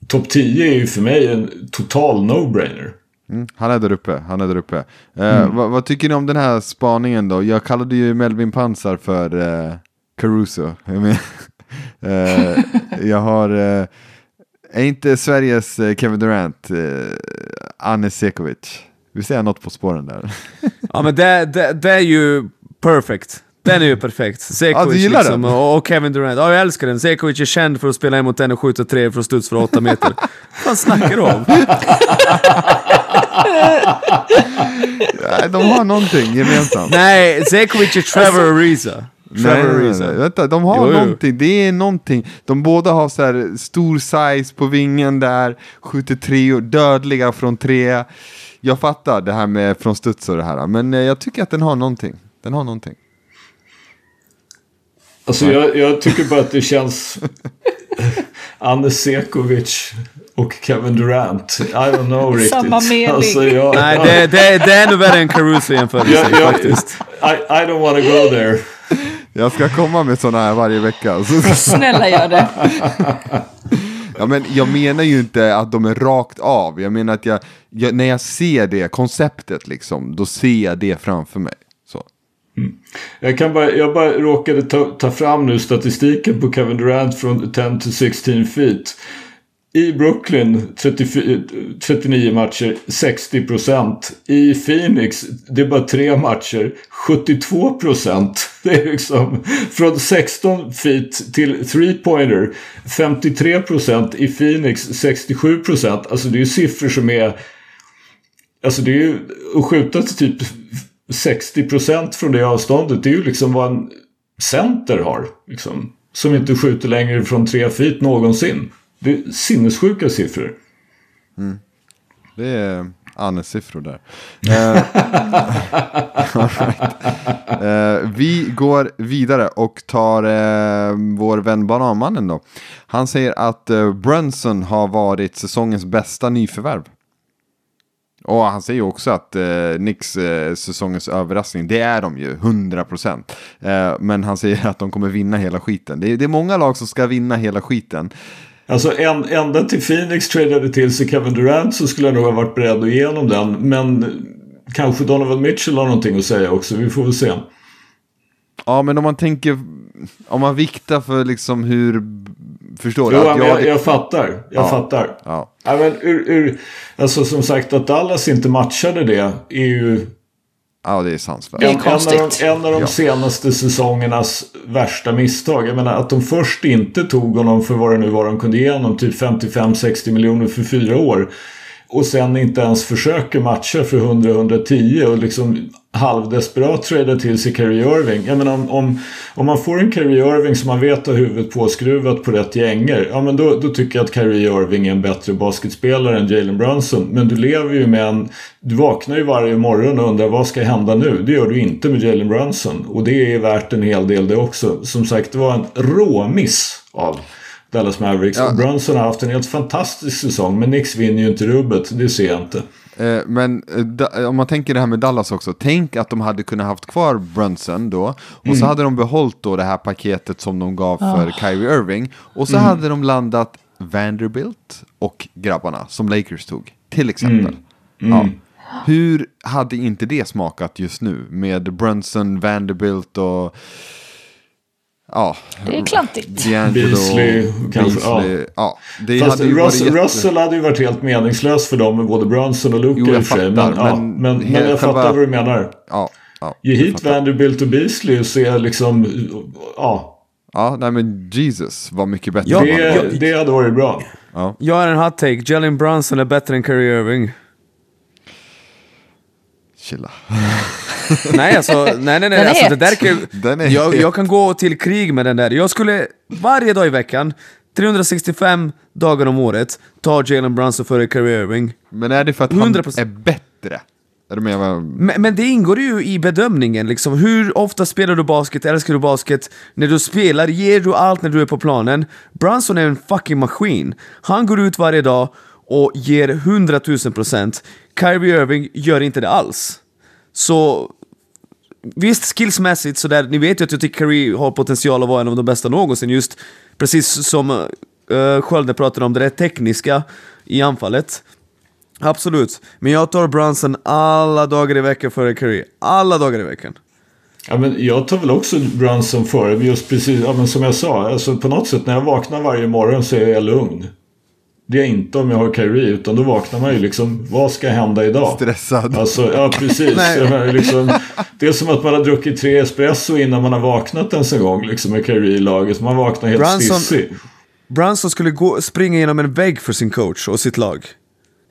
A: topp 10 är ju för mig en total no-brainer.
B: Mm, han är där uppe, han är där uppe. Eh, vad, vad tycker ni om den här spaningen då? Jag kallade ju Melvin Pansar för eh, Caruso. Jag, eh, jag har, eh, är inte Sveriges eh, Kevin Durant, Anne Sekovic? Vi ser något på spåren där.
C: Ja men det, det, det är ju perfect. Den är ju perfekt. Sekovic
B: Ja,
C: liksom,
B: den?
C: och, Kevin Durant. Ja, jag älskar den. Sekovic är känd för att spela emot en och skjuta tre från studs för åtta meter. Vad snackar du om?
B: Nej, de har någonting gemensamt.
C: Nej, Sekovic är Trevor Ariza.
B: Nej,
C: Trevor
B: nej, nej, nej. Vänta, de har
C: Jo, jo.
B: någonting, det är någonting. De båda har så här stor size på vingen där, skjuter treor, dödliga från tre. Jag fattar det här med från studs och det här, men eh, jag tycker att den har någonting. Den har någonting.
A: Alltså jag, jag tycker bara att det känns... Anne Sekovic och Kevin Durant. I don't know riktigt.
D: Samma mening.
A: Alltså jag,
C: Nej, det, det, det är nog värre än Caruso jämförelse faktiskt.
A: I, I don't wanna go there.
B: Jag ska komma med sådana här varje vecka.
D: Snälla gör det.
B: ja, men jag menar ju inte att de är rakt av. Jag menar att jag, jag, när jag ser det konceptet, liksom, då ser jag det framför mig. Så.
A: Jag, kan bara, jag bara råkade ta, ta fram nu statistiken på Kevin Durant från 10 to 16 feet. I Brooklyn 34, 39 matcher, 60 procent. I Phoenix, det är bara tre matcher, 72 procent. Det är liksom från 16 feet till 3-pointer, 53 procent. I Phoenix, 67 procent. Alltså det är ju siffror som är... Alltså det är ju att skjuta till typ 60 procent från det avståndet. Det är ju liksom vad en center har. Liksom, som inte skjuter längre från tre feet någonsin. Det är sinnessjuka siffror.
B: Det är Annes siffror där. Eh, right. Eh, vi går vidare och tar eh, vår vän Bananmannen då. Han säger att Brunson har varit säsongens bästa nyförvärv. Och han säger också att eh, Knicks eh, säsongens överraskning, det är de ju, 100%. Eh, men han säger att de kommer vinna hela skiten. Det är, det är många lag som ska vinna hela skiten.
A: Alltså en, ända till Phoenix tradade till sig Kevin Durant så skulle jag nog ha varit beredd att ge honom den. Men kanske Donovan Mitchell har någonting att säga också. Vi får väl se.
B: Ja, men om man tänker, om man viktar för liksom hur, förstår du?
A: Jo, jag,
B: det-
A: jag fattar. Jag
B: Ja.
A: fattar.
B: Ja.
A: Ja, men ur, ur, alltså som sagt att Dallas inte matchade det är ju
B: ja, det är sanslöst.
D: Det är
A: en, en av de, en av de
B: Ja.
A: senaste säsongernas värsta misstag. Jag menar att de först inte tog honom för vad det nu var de kunde ge honom. Typ 55-60 miljoner för fyra år. Och sen inte ens försöker matcha för 100-110 och liksom halvdesperat tradar till sig Kerry Irving. Jag menar om, om, om man får en Kerry Irving som man vet har huvudet påskruvat på rätt gänger. Ja men då, då tycker jag att Kerry Irving är en bättre basketspelare än Jalen Brunson. Men du lever ju med en... Du vaknar ju varje morgon och undrar vad ska hända nu? Det gör du inte med Jalen Brunson. Och det är värt en hel del det också. Som sagt det var en råmiss av Dallas Mavericks.
B: Ja.
A: Och Brunson har haft en helt fantastisk säsong. Men Knicks vinner ju inte rubbet. Det ser jag inte.
B: Eh, men eh, da, om man tänker det här med Dallas också. Tänk att de hade kunnat haft kvar Brunson då. Och
A: Mm.
B: så hade de behållit då det här paketet som de gav för Kyrie Irving. Och
A: Mm.
B: så hade de landat Vanderbilt och grabbarna som Lakers tog. Till exempel.
A: Mm.
B: Ja. Hur hade inte det smakat just nu med Brunson, Vanderbilt och ja,
D: Det är klantigt.
B: D'Angelo,
A: Beasley, kanske,
B: Beasley. Ja. det
A: Fast
B: hade ju
A: Russell,
B: varit jätte...
A: Russell hade ju varit helt meningslös för dem med både Brunson och Luka
B: Jo, jag
A: i och för sig.
B: fattar,
A: Men, ja,
B: men
A: men, men
B: he-
A: jag fattar vad du menar.
B: Ja, ja,
A: Ge hit. Vanderbilt och Beasley så är liksom... Ja,
B: Ja, nej men Jesus var mycket bättre.
C: Ja,
A: det, det hade varit bra.
C: Jag har en hot take. Jalen Brunson är bättre än Kyrie Irving.
B: Chilla.
C: Nej alltså, nej nej nej. Alltså, det där kan,
B: Den är
C: jag,
B: het.
C: jag kan gå till krig med den där. Jag skulle varje dag i veckan, 365 dagar om året, ta Jalen Brunson före Kyrie Irving.
B: Men är det för att han
C: 100%.
B: är bättre? Är du med vad...
C: Men, men det ingår ju i bedömningen liksom. Hur ofta spelar du basket? Älskar du basket? När du spelar, ger du allt när du är på planen? Brunson är en fucking maskin. Han går ut varje dag och ger 100 000 procent. Kyrie Irving gör inte det alls. Så Visst, skillsmässigt sådär, ni vet ju att jag tycker Kyrie har potential att vara en av de bästa någonsin, just precis som eh, uh, Skölde pratade om, det där tekniska i anfallet. Absolut, men jag tar Brunson alla dagar i veckan före Curry. Alla dagar i veckan.
A: Ja, men jag tar väl också Brunson före, just precis ja, men som jag sa. Alltså, på något sätt när jag vaknar varje morgon så är jag lugn. Det är inte om jag har Kyrie, utan då vaknar man ju liksom, vad ska hända idag?
B: Stressad.
A: Alltså, ja precis. Menar, liksom, det är som att man har druckit tre espresso innan man har vaknat ens en gång liksom, med Kyrie i laget. Man vaknar helt
C: Brunson-
A: stissig.
C: Brunson skulle gå, springa genom en vägg för sin coach och sitt lag.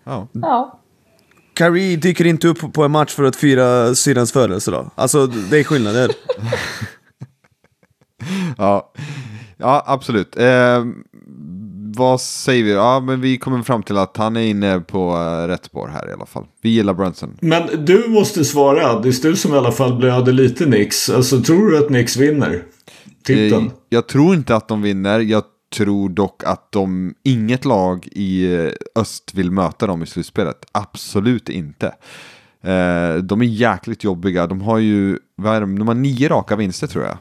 B: Ja.
D: Ja.
C: Kyrie dyker inte upp på en match för att fira syrrans födelsedag. Alltså, det är skillnaden.
B: Ja, ja absolut. Eh, vad säger vi? Ja, men vi kommer fram till att han är inne på eh, rätt spår här i alla fall. Vi gillar Brunson.
A: Men du måste svara. Det är du som i alla fall blöder lite Nix. Alltså, tror du att Nix vinner titeln?
B: Eh, jag tror inte att de vinner. Jag tror dock att de, inget lag i eh, öst vill möta dem i slutspelet. Absolut inte. Eh, de är jäkligt jobbiga. De har ju, de? de har nio raka vinster tror jag.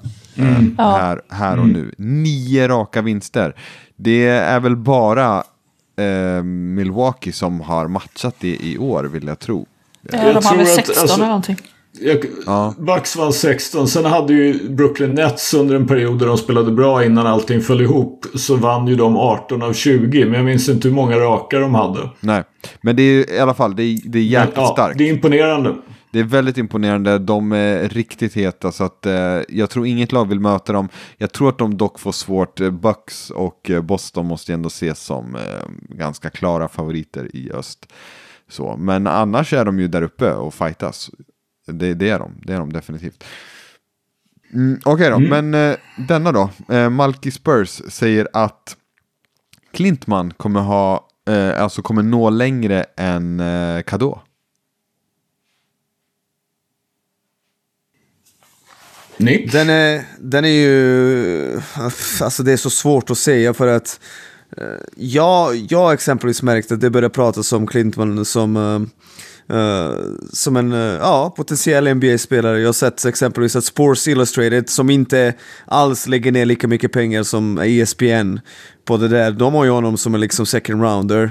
B: Eh,
D: Ja.
B: här, här och nu. Nio raka vinster. Det är väl bara eh, Milwaukee som har matchat det i år vill jag tro.
D: Ja,
A: Jag
D: de har väl
A: att,
D: 16
A: alltså-
D: eller någonting.
A: Jag,
B: Ja.
A: Bucks vann 16. Sen hade ju Brooklyn Nets under en period där de spelade bra innan allting föll ihop. Så vann ju de 18 av 20. Men jag minns inte hur många raka de hade.
B: Nej, men det är i alla fall, det är, det är jäkligt
A: Men, ja,
B: starkt.
A: Det är imponerande.
B: Det är väldigt imponerande, de är riktigt heta så att eh, jag tror inget lag vill möta dem. Jag tror att de dock får svårt, eh, Bucks och eh, Boston måste ju ändå ses som eh, ganska klara favoriter i öst. Så, men annars är de ju där uppe och fightas. Det, det är de, det är de definitivt. Mm, Okej då, men eh, denna då, eh, Malky Spurs säger att Klintman kommer ha, eh, alltså kommer nå längre än eh, Kadå.
A: Nick?
C: Den är, den är ju... Alltså det är så svårt att säga för att... Eh, jag, jag har exempelvis märkt att det börjar pratas om Clintman som... Uh, som en uh, ja, potentiell NBA-spelare. Jag har sett exempelvis att Sports Illustrated, som inte alls lägger ner lika mycket pengar som ESPN på det där, de har ju honom som en liksom second rounder.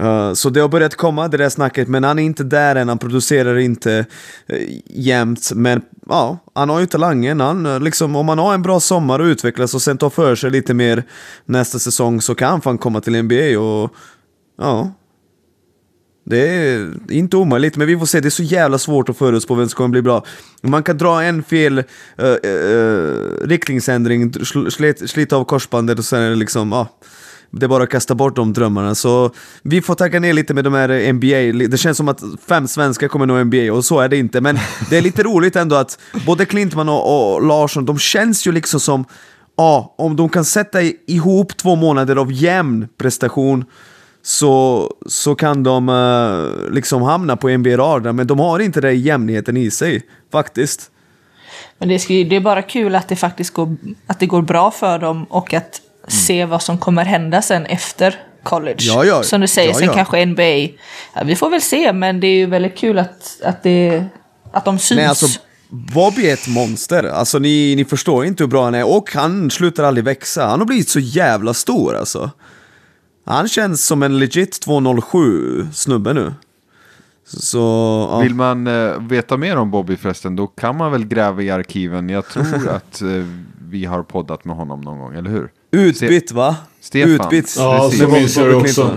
C: Uh, så det har börjat komma det där snacket, men han är inte där än, han producerar inte uh, jämt. Men ja, han har ju talangen. Han, uh, liksom, om han har en bra sommar och utvecklas och sen tar för sig lite mer nästa säsong så kan han fan komma till NBA och ja. Det är inte omöjligt, men vi får se. Det är så jävla svårt att förutspå vem som kommer bli bra. Man kan dra en fel uh, uh, riktningsändring, sl slita av korsbandet och sen är det liksom, ja. Det är bara att kasta bort de drömmarna. Så vi får tagga ner lite med de här NBA. Det känns som att fem svenskar kommer nå NBA och så är det inte. Men det är lite roligt ändå att både Klintman och, och Larsson, de känns ju liksom som, ja, om de kan sätta ihop två månader av jämn prestation så, så kan de uh, liksom hamna på NBA-radarn. Men de har inte den jämnheten i sig, faktiskt.
D: Men det, ska, det är bara kul att det faktiskt går, att det går bra för dem och att se vad som kommer hända sen efter college.
C: Ja, ja.
D: Som du säger,
C: Ja,
D: sen
C: ja.
D: kanske NBA. Ja, vi får väl se, men det är ju väldigt kul att, att, det, att de syns.
C: Nej, alltså Bobby är ett monster. Alltså ni, ni förstår inte hur bra han är. Och han slutar aldrig växa. Han har blivit så jävla stor alltså. Han känns som en legit 207 snubbe nu. Så, ja.
B: Vill man eh, veta mer om Bobby förresten, då kan man väl gräva i arkiven. Jag tror att eh, vi har poddat med honom någon gång, eller hur?
C: Utbytt va?
B: Stefan.
C: Utbytt.
A: Ja, så minns jag det också.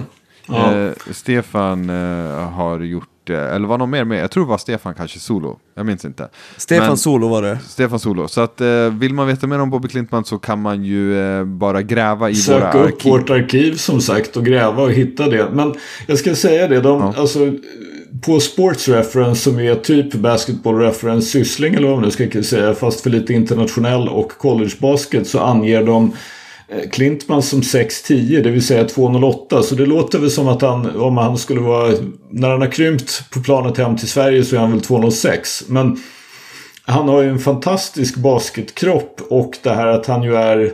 A: Ja.
B: Eh, Stefan eh, har gjort, eh, eller var någon mer med? Jag tror det var Stefan kanske solo. Jag minns inte.
C: Stefan
B: Men-
C: Solo var det.
B: Stefan Solo. Så att eh, vill man veta mer om Bobby Klintman så kan man ju eh, bara gräva i våra
A: Söka upp
B: arkiv.
A: vårt arkiv som sagt och gräva och hitta det. Men jag ska säga det, de,
B: Ja.
A: alltså, på Sports Reference som är typ Basketball Reference syssling eller vad man nu ska säga, fast för lite internationell och collegebasket så anger de Eh, Klintman som 6'10, det vill säga 2,08. Så det låter väl som att han, om han skulle vara, när han har krympt på planet hem till Sverige så är han väl 2,06. Men han har ju en fantastisk basketkropp och det här att han ju är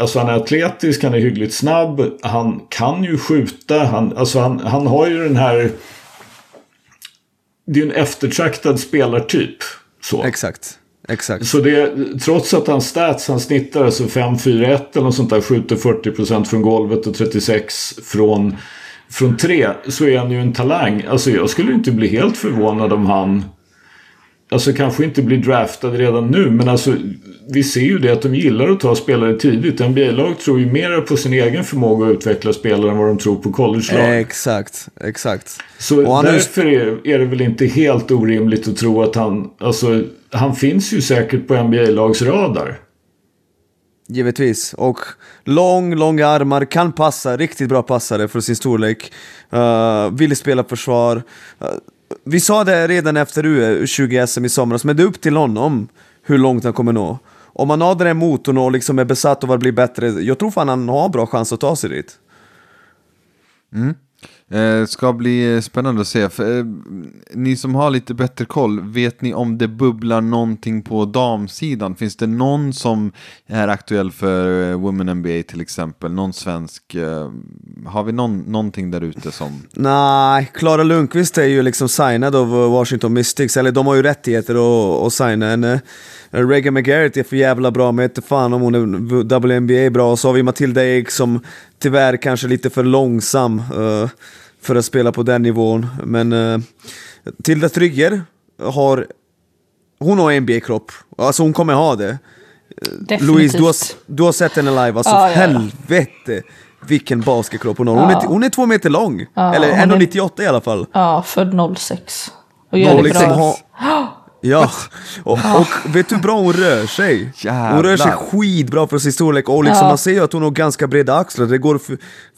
A: Alltså han är atletisk, han är hyggligt snabb, han kan ju skjuta, han, alltså han, han har ju den här... Det är ju en eftertraktad spelartyp. Så.
C: Exakt. Exakt.
A: Så det, trots att han stats, han snittar alltså 5-4-1 eller något sånt där, skjuter 40% från golvet och 36 från, från tre, så är han ju en talang. Alltså jag skulle inte bli helt förvånad om han Alltså kanske inte blir draftad redan nu men alltså vi ser ju det att de gillar att ta spelare tidigt. NBA-lag tror ju mer på sin egen förmåga att utveckla spelare än vad de tror på college-lag.
C: Exakt. Exakt.
A: Så
C: Och
A: därför är, är det väl inte helt orimligt att tro att han, alltså han finns ju säkert på NBA-lags radar.
C: Givetvis. Och lång, långa armar, kan passa, riktigt bra passare för sin storlek. Uh, vill spela försvar. Uh, vi sa det redan efter U20-SM i somras, men det är upp till honom hur långt han kommer nå. Om han har den här motorn och liksom är besatt av att bli bättre, jag tror fan han har bra chans att ta sig dit.
B: Eh, ska bli spännande att se. För, eh, ni som har lite bättre koll, vet ni om det bubblar någonting på damsidan? Finns det någon som är aktuell för eh, Women NBA till exempel? Någon svensk? Eh, har vi någon, någonting där ute som...
C: Nej, Klara Lundqvist är ju liksom signad av eh, Washington Mystics, eller de har ju rättigheter att, att signa henne. Eh, Regan McGarrett är för jävla bra, men jag vet fan om hon är WNBA bra. Och så har vi Matilda Ek som tyvärr kanske är lite för långsam Uh, för att spela på den nivån. Men uh, Tilda Trygger har, hon har NBA-kropp, alltså hon kommer ha det.
D: Definitivt.
C: Louise, du har, du har sett henne live, alltså
D: Ja, ja,
C: helvete vilken basketkropp hon har. Hon,
D: Ja.
C: är, hon är två meter lång,
D: Ja,
C: eller
D: hon är-
C: 1,98 i alla fall.
D: Ja, född 06. Och gör
C: Och
D: det bra.
C: ja, och, och vet du hur bra hon rör sig? Hon rör sig
B: Jävlar.
C: skitbra för sin storlek och liksom,
D: Ja.
C: man ser ju att hon har ganska breda axlar, det går att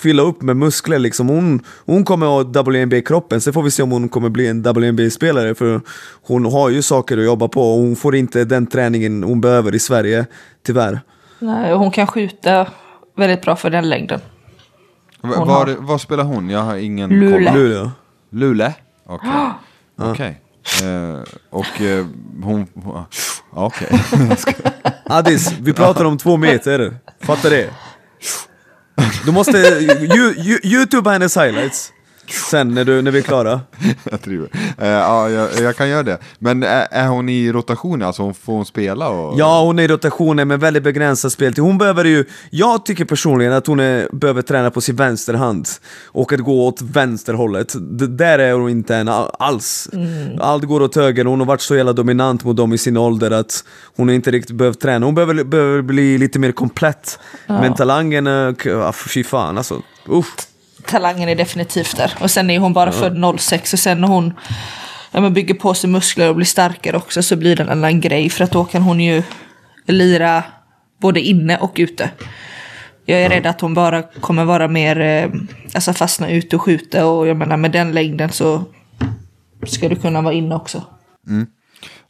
C: fylla upp med muskler liksom. Hon, hon kommer ha WNBA-kroppen, sen får vi se om hon kommer bli en WNBA-spelare för hon har ju saker att jobba på och hon får inte den träningen hon behöver i Sverige, tyvärr.
D: Nej, hon kan skjuta väldigt bra för den längden. Hon
B: Var,
D: har-
B: var spelar hon? Jag har ingen koll.
C: Luleå.
B: Luleå? Okej. Okej. Eh, och eh, hon... ja, Okej.
C: Addis, vi pratar om två meter. Fattar det? Du måste you, you, youtuba hennes highlights. Sen när, du, när vi är klara.
B: jag tror eh, Ja, jag, jag kan göra det. Men är, är hon i rotation? Alltså hon, får hon spela? Och...
C: Ja, hon är i rotationen med väldigt begränsad speltid. Hon behöver ju, jag tycker personligen att hon är, behöver träna på sin vänsterhand och att gå åt vänsterhållet. Det, där är hon inte än all- alls. Allt går åt höger, hon har varit så jävla dominant mot dem i sin ålder att hon inte riktigt behövt träna. Hon behöver, behöver bli lite mer komplett. Men talangen, ah, fy fan alltså. Uff.
D: Talangen är definitivt där. Och sen är hon bara född 06 och sen när hon ja, men bygger på sig muskler och blir starkare också så blir det en annan grej. För att då kan hon ju lira både inne och ute. Jag är rädd att hon bara kommer vara mer, eh, alltså fastna ute och skjuta och jag menar med den längden så ska du kunna vara inne också.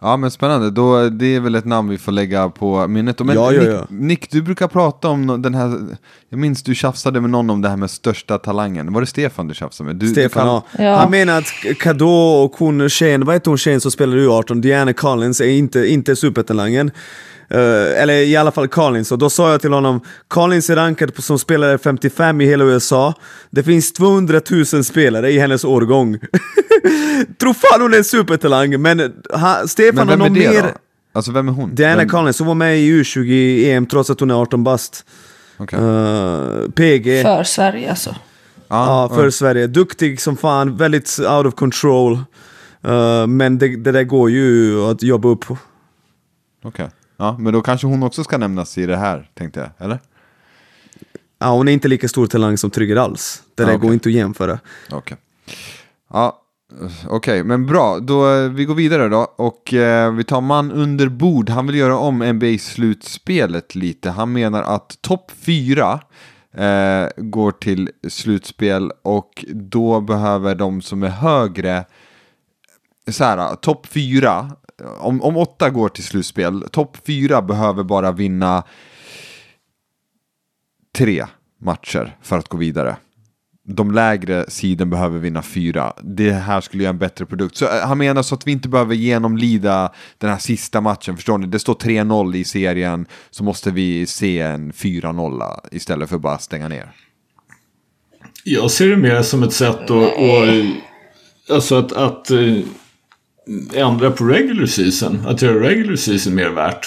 B: Ja men spännande, Då, det är väl ett namn vi får lägga på minnet. Men
C: Ja, ja,
B: Nick,
C: ja.
B: Nick, du brukar prata om den här, jag minns du tjafsade med någon om det här med största talangen. Var det Stefan du tjafsade med? Du,
C: Stefan,
B: du
C: ja.
D: Ja.
C: Han menar att Kado och hon tjejen, vad heter hon tjejen som spelar U18, Diana Collins, är inte, inte supertalangen. Eh, eller i alla fall Collins. Och då sa jag till honom, Collins är rankad som spelare 55 i hela USA. Det finns 200 000 spelare i hennes årgång. Tror fan hon är en supertalang, men ha, Stefan
B: Men
C: har någon
B: det
C: mer...
B: då? Alltså vem är hon?
C: Diana
B: vem?
C: Collins, hon var med i U20-EM trots att hon är 18 bast.
B: Okej.
C: Eh, PG.
D: För Sverige alltså.
C: Ja, för Sverige. Duktig som fan, väldigt out of control. Eh, men det, det där går ju att jobba upp.
B: Okej. Ja, men då kanske hon också ska nämnas i det här, tänkte jag. Eller?
C: Ja, hon är inte lika stor talang som Trygger alls. Det där
B: Ja, okej.
C: går inte att jämföra.
B: Okej. Ja, okej, men bra. Då, eh, vi går vidare då. Och eh, vi tar man under bord. Han vill göra om NBA-slutspelet lite. Han menar att topp fyra eh, går till slutspel och då behöver de som är högre så här, eh, topp fyra, eh, om, om åtta går till slutspel, topp fyra behöver bara vinna tre matcher för att gå vidare. De lägre sidan behöver vinna fyra. Det här skulle göra en bättre produkt. Så eh, han menar så att vi inte behöver genomlida den här sista matchen, förstår ni? Det står 3-0 i serien, så måste vi se en 4-0 istället för bara stänga ner.
A: Jag ser det mer som ett sätt att, att, alltså att, att eh, ändra på regular season. Att göra regular season mer värt.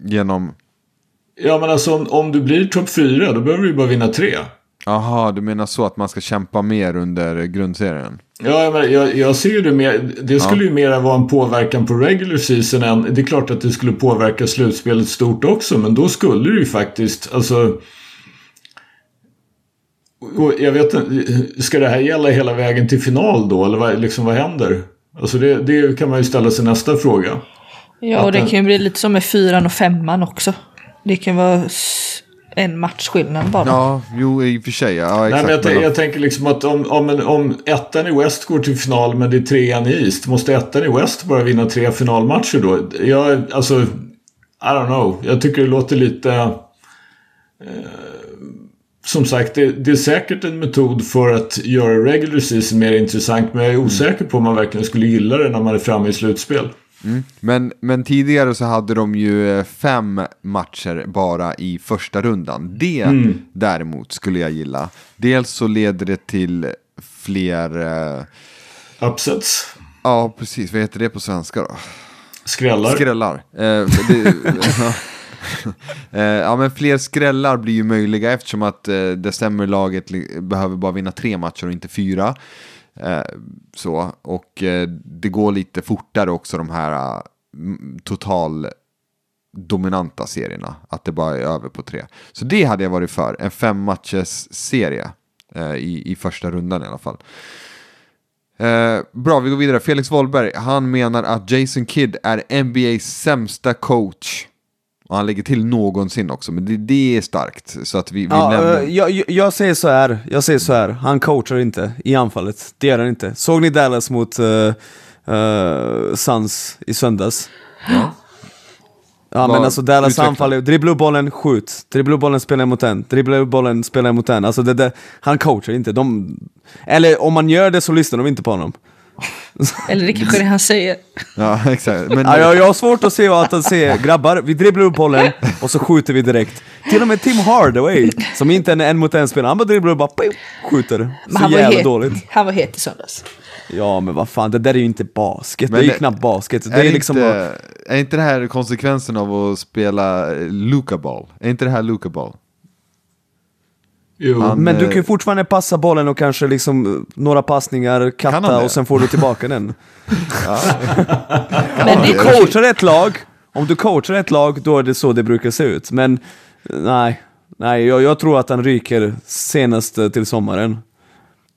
B: Genom...
A: Ja men alltså om, om du blir topp fyra då behöver du ju bara vinna tre.
B: Aha, du menar så att man ska kämpa mer under grundserien?
A: Ja, menar, jag, jag ser ju det mer. Det skulle ju mer vara en påverkan på regular season än. Det är klart att det skulle påverka slutspelet stort också. Men då skulle det ju faktiskt. Alltså. Jag vet inte. Ska det här gälla hela vägen till final då? Eller vad, liksom, vad händer? Alltså det, det kan man ju ställa sig nästa fråga.
D: Ja, och det kan ju bli lite som med fyran och femman också. Det kan vara en matchskillnad bara.
B: Ja, jo i och för sig. Ja,
A: Nej,
B: exakt.
A: men jag,
B: Men
A: tän-
B: då-
A: jag tänker liksom att om, om, en, om ettan i West går till final men det är trean i East. Måste ettan i West bara vinna tre finalmatcher då? Jag, alltså, I don't know. Jag tycker det låter lite... Eh, som sagt, det, det är säkert en metod för att göra regular season mer intressant. Men jag är osäker på om man verkligen skulle gilla det när man är framme i slutspel.
B: Men, men tidigare så hade de ju eh, fem matcher bara i första rundan. Det
A: Mm.
B: däremot skulle jag gilla. Dels så leder det till fler, eh,
A: Upsets.
B: ja precis, vad heter det på svenska då?
A: Skrällar.
B: Skrällar. Eh, det, eh, ja men fler skrällar blir ju möjliga eftersom att eh, decemberlaget behöver bara vinna tre matcher och inte fyra. Eh, så, och eh, det går lite fortare också de här eh, total dominanta serierna. Att det bara är över på tre. Så det hade jag varit för. En fem matchers serie. Eh, i, I första rundan i alla fall. Eh, bra, vi går vidare. Felix Wollberg, han menar att Jason Kidd är NBAs sämsta coach. Och han lägger till någonsin också, men det, det är starkt. Så att vi, vi
C: Ja,
B: nämner...
C: eh, jag, jag- jag säger så här, jag säger så här, han coachar inte i anfallet. Det gör han inte. Såg ni Dallas mot uh, Suns i söndags?
B: Ja.
C: Ja men alltså Dallas
B: utveckla.
C: anfall, är- dribbla upp bollen, skjut. Dribbla upp bollen, spela mot en. Dribbla upp bollen, spela mot en. Alltså det, där, han coachar inte. De, eller om man gör det så lyssnar de inte på honom.
D: Eller det kanske är det han säger.
B: ja, exakt. Men,
C: Ja, jag, jag har svårt att se att han säger grabbar, vi dribblar upp bollen och så skjuter vi direkt. Till och med Tim Hardaway, som inte är en en mot en spelare, han bara dribblar och bara skjuter.
D: Men
C: Så
D: han var,
C: jävla
D: het,
C: dåligt.
D: han var het i söndags.
C: Ja men vad fan, det där är ju inte basket.
B: Men
C: det är ju
B: det-
C: knappt basket. Det
B: är,
C: är, liksom
B: inte, är inte det här konsekvensen av att spela eh, Luka Ball? Är inte det här Luka Ball?
A: Jo.
B: Han-
C: Men du
B: eh,
C: kan ju fortfarande passa bollen och kanske liksom eh, några passningar, katta och sen får du tillbaka den.
D: Men
C: Om du coachar ett lag, om du coachar ett lag, då är det så det brukar se ut. Men eh, nej, nej jag, jag tror att han ryker senast till sommaren.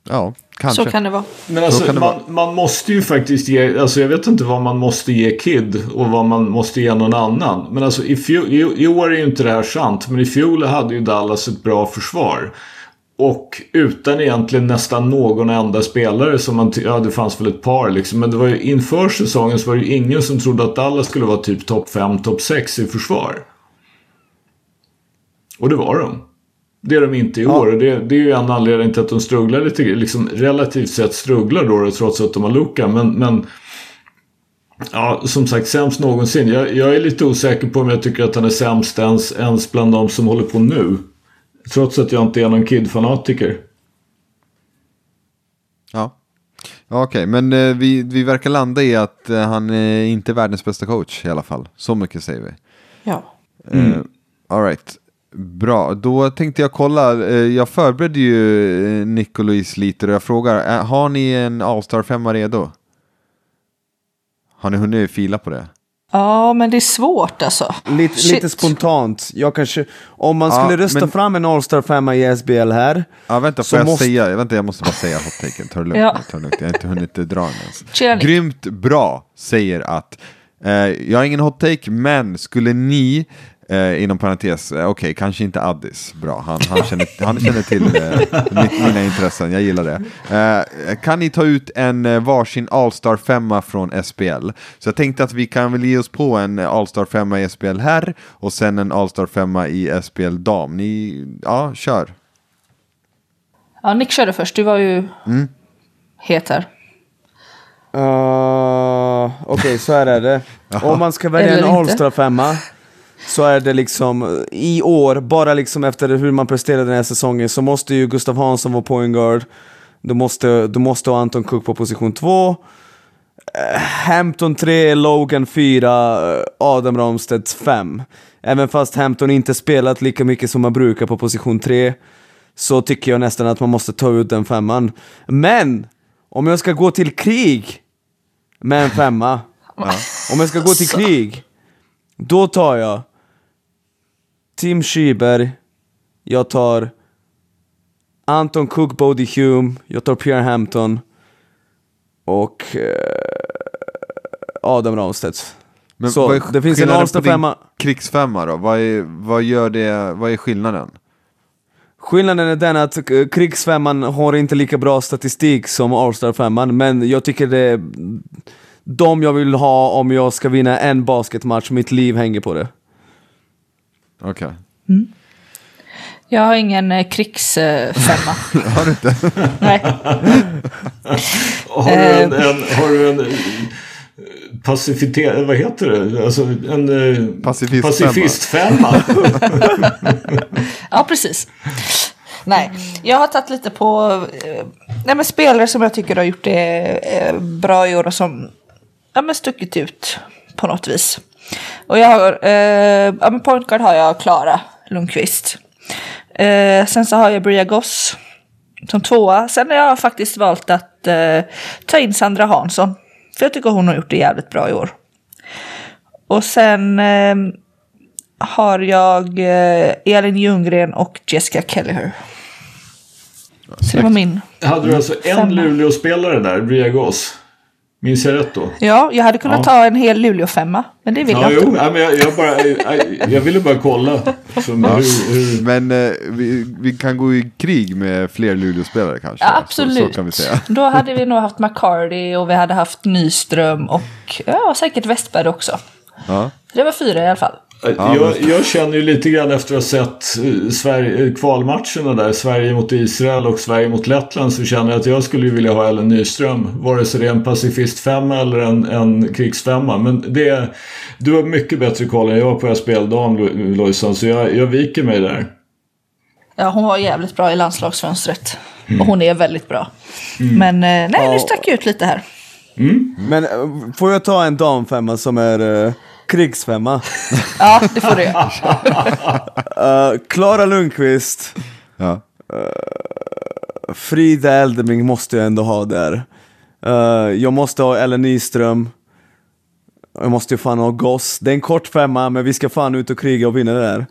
B: Ja, kanske.
D: så kan det vara.
A: Men alltså,
B: det
A: man, man måste ju faktiskt ge, alltså jag vet inte vad man måste ge Kid och vad man måste ge någon annan. Men alltså i, fjol, i, i år är ju inte det här sant, men i fjol hade ju Dallas ett bra försvar. Och utan egentligen nästan någon enda spelare som man, ja det fanns väl ett par liksom, men det var ju inför säsongen så var det ju ingen som trodde att Dallas skulle vara typ topp 5, topp 6 i försvar. Och det var de. Det är de inte i år och det, det är ju en anledning till att de strugglar lite, liksom relativt sett strugglar då trots att de har Luka. Men, men Ja, som sagt sämst någonsin. Jag, jag är lite osäker på om jag tycker att han är sämst ens, ens bland de som håller på nu. Trots att jag inte är någon Kid-fanatiker.
B: Ja. Ja, Okej, men eh, vi, vi verkar landa i att eh, han är inte världens bästa coach i alla fall. Så mycket säger vi.
D: Ja.
B: Mm. Uh, all right. Bra, då tänkte jag kolla. eh, jag förberedde ju eh, Nick och Louise lite och jag frågar, eh, har ni en All-Star 5 redo? Har ni hunnit fila på det?
D: Ja, men det är svårt alltså.
C: Lite, lite spontant. Jag kanske, om man
B: Ja,
C: skulle rösta
B: men-
C: fram en All-Star 5 i SBL här.
B: Ja, vänta, får jag
C: måste-
B: säga? Vänta, jag måste bara säga hot-taken. Ta det lugnt,
D: Ja.
B: ta det lugnt. Jag har inte hunnit dra den ens. Grymt bra säger att eh, jag har ingen hot-take, men skulle ni Eh, inom parentes, eh, okej, kanske inte Addis. Bra, han, han, känner, han känner till eh, mitt, mina intressen, jag gillar det. Eh, kan ni ta ut en eh, varsin All-Star 5 från SPL? Så jag tänkte att vi kan väl ge oss på en eh, All-Star 5 i SPL här och sen en All-Star 5 i SPL dam. Ni, ja, kör.
D: Ja, Nick körde först. Du var ju
B: Mm.
D: het här.
C: Uh, Okej, så här är det. Om man ska välja en
D: Eller.
C: All-Star 5 så är det liksom eh, i år, bara liksom efter hur man presterade den här säsongen så måste ju Gustav Hansson vara point guard. Du måste, du måste ha Anton Cook på position 2. Hampton 3, Logan 4, Adam Ramstedt 5. Även fast Hampton inte spelat lika mycket som man brukar på position 3 så tycker jag nästan att man måste ta ut den femman. Men! Om jag ska gå till krig med en femma, om jag ska gå till krig, då tar jag Tim Schiberg, jag tar Anton Cook, Bodie Hume, jag tar Pierre Hampton och eh, Adam Ramstedt.
B: Men
C: Så,
B: vad är
C: det finns en
B: skillnaden
C: All-Star
B: på din
C: femma.
B: Krigsfemma då? Vad är, vad gör det, vad är skillnaden?
C: Skillnaden är den att eh, krigsfemman har inte lika bra statistik som All-Star femman, men jag tycker det är de jag vill ha om jag ska vinna en basketmatch, mitt liv hänger på det.
B: Okej.
D: Jag har ingen eh, krigsfemma.
B: Har du inte?
D: Nej.
A: Har du en, en, har du en eh, pacifitet, vad heter det? Alltså en eh,
B: Pacifistfemma.
A: pacifistfemma.
D: Ja, precis. Nej, jag har tagit lite på eh, nej, men spelare som jag tycker har gjort det eh, bra i år och som ja, men stuckit ut på något vis. Och jag har, eh, ja, men point guard har jag Klara Lundqvist. Eh, sen så har jag Bria Goss som tvåa. Sen har jag faktiskt valt att eh, ta in Sandra Hansson. För jag tycker hon har gjort det jävligt bra i år. Och sen eh, har jag eh, Elin Ljunggren och Jessica Kelleher. Så det var min.
A: Hade du alltså en. Luleå-spelare där, Bria Goss? Minns jag rätt då?
D: Ja, jag hade kunnat
A: Ja.
D: ta en hel Luleå-femma. Men det vill
A: Ja,
D: jag inte.
A: jo, nej, men jag, jag, bara, jag, jag ville bara kolla. Som hur, hur,
B: Men eh, vi, vi kan gå i krig med fler Luleå-spelare kanske?
D: Ja,
B: Så,
D: absolut.
B: så kan vi säga.
D: Då hade vi nog haft McCarty och vi hade haft Nyström och ja, säkert Westberg också.
B: Ja.
D: Det var fyra i alla fall.
A: Jag, jag känner ju lite grann efter att ha sett eh, Sverige, eh, kvalmatcherna där, Sverige mot Israel och Sverige mot Lettland, så känner jag att jag skulle vilja ha Ellen Nyström. Vare sig det är en pacifistfemma eller en, en krigsfemma. Men det du har mycket bättre koll än jag på SPL-dam, Lo- Lojsan, så jag, jag viker mig där.
D: Ja, hon var jävligt bra i landslagsfönstret. Och hon är väldigt bra. Men eh, nej, nu stack jag ut lite här.
C: Men eh, får jag ta en damfemma som är krigsfemma?
D: Ja, det får du göra.
C: Eh, Klara Lundqvist,
B: Ja.
C: Frida Eldeming måste jag ändå ha där. Eh, jag måste ha Ellen Nyström. Jag måste ju fan ha Goss. Det är en kort femma, men vi ska fan ut och kriga och vinna det där.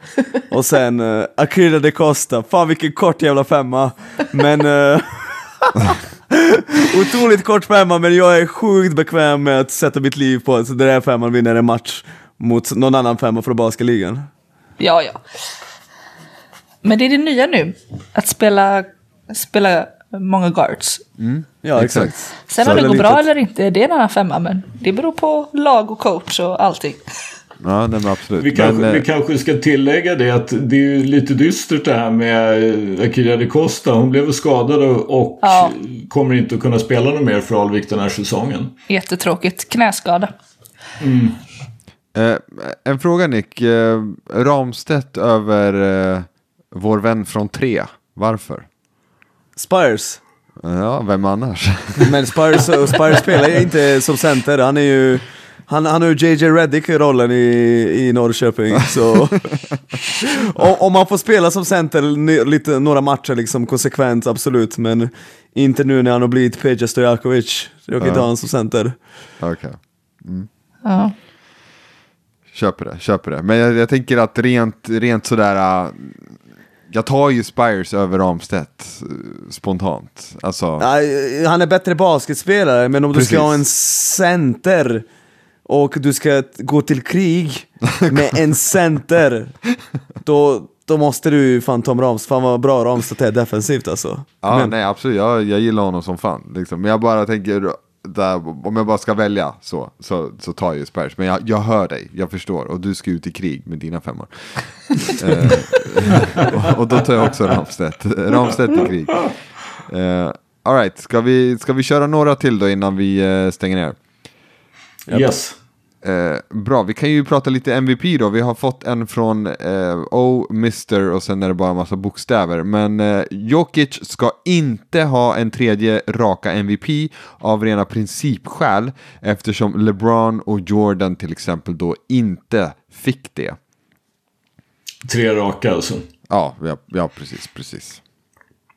C: Och sen uh, Akira de Costa. Fan vilken kort jävla femma. Men... Uh, otroligt kort femma, men jag är sjukt bekväm med att sätta mitt liv på att den här femman vinner en match mot någon annan femma från basketligan.
D: Ja, ja. Men det är det nya nu. Att spela, spela många guards.
C: Ja,
B: Exakt.
C: exakt.
D: Sen om det går bra eller inte, det är en annan femma. Men det beror på lag och coach och allting.
B: Ja, nej, men absolut.
A: Vi kanske,
B: men, eh,
A: vi kanske ska tillägga det att det är ju lite dystert det här med eh, Akira de Costa. Hon blev skadad och,
D: Ja.
A: kommer inte att kunna spela något mer för Alvik den här säsongen.
D: Jättetråkigt. Knäskada.
B: Eh, en fråga Nick. Eh, Ramstedt över eh, vår vän från tre. Varför?
C: Spires.
B: Ja, vem annars?
C: Men Spires, Spires spelar ju inte som center, han är ju han, han har ju JJ Reddick-rollen i, i Norrköping, så... om, om man får spela som center lite, några matcher liksom konsekvent, absolut, men inte nu när han har blivit Peja Stojakovic. Jag kan inte ha honom som center.
B: Okej.
D: Ja.
B: Köper det, köper det. Men jag, jag tänker att rent, rent sådär... äh, jag tar ju Spires över Ramstedt äh, spontant. Alltså,
C: han är bättre basketspelare, men om du
B: Precis.
C: ska ha en center och du ska gå till krig med en center, då, då måste du fan Tom Rams, fan vad bra Ramstedt är defensivt alltså.
B: ja,
C: men,
B: nej absolut. Jag, jag gillar honom som fan. Liksom. Men jag bara tänker, där, om jag bara ska välja så, så, så tar jag ju Spires. Men jag, jag hör dig, jag förstår. Och du ska ut i krig med dina femmor. eh, och, och då tar jag också Ramstedt. Ramstedt i krig. Eh, Alright, ska vi, ska vi köra några till då innan vi eh, stänger ner?
A: Yes.
B: Eh, bra, vi kan ju prata lite MVP då. Vi har fått en från eh, O, Mr och sen är det bara en massa bokstäver. Men eh, Jokic ska inte ha en tredje raka MVP av rena principskäl eftersom LeBron och Jordan till exempel då inte fick det.
A: Tre raka alltså.
B: Ja, ja, ja precis, precis.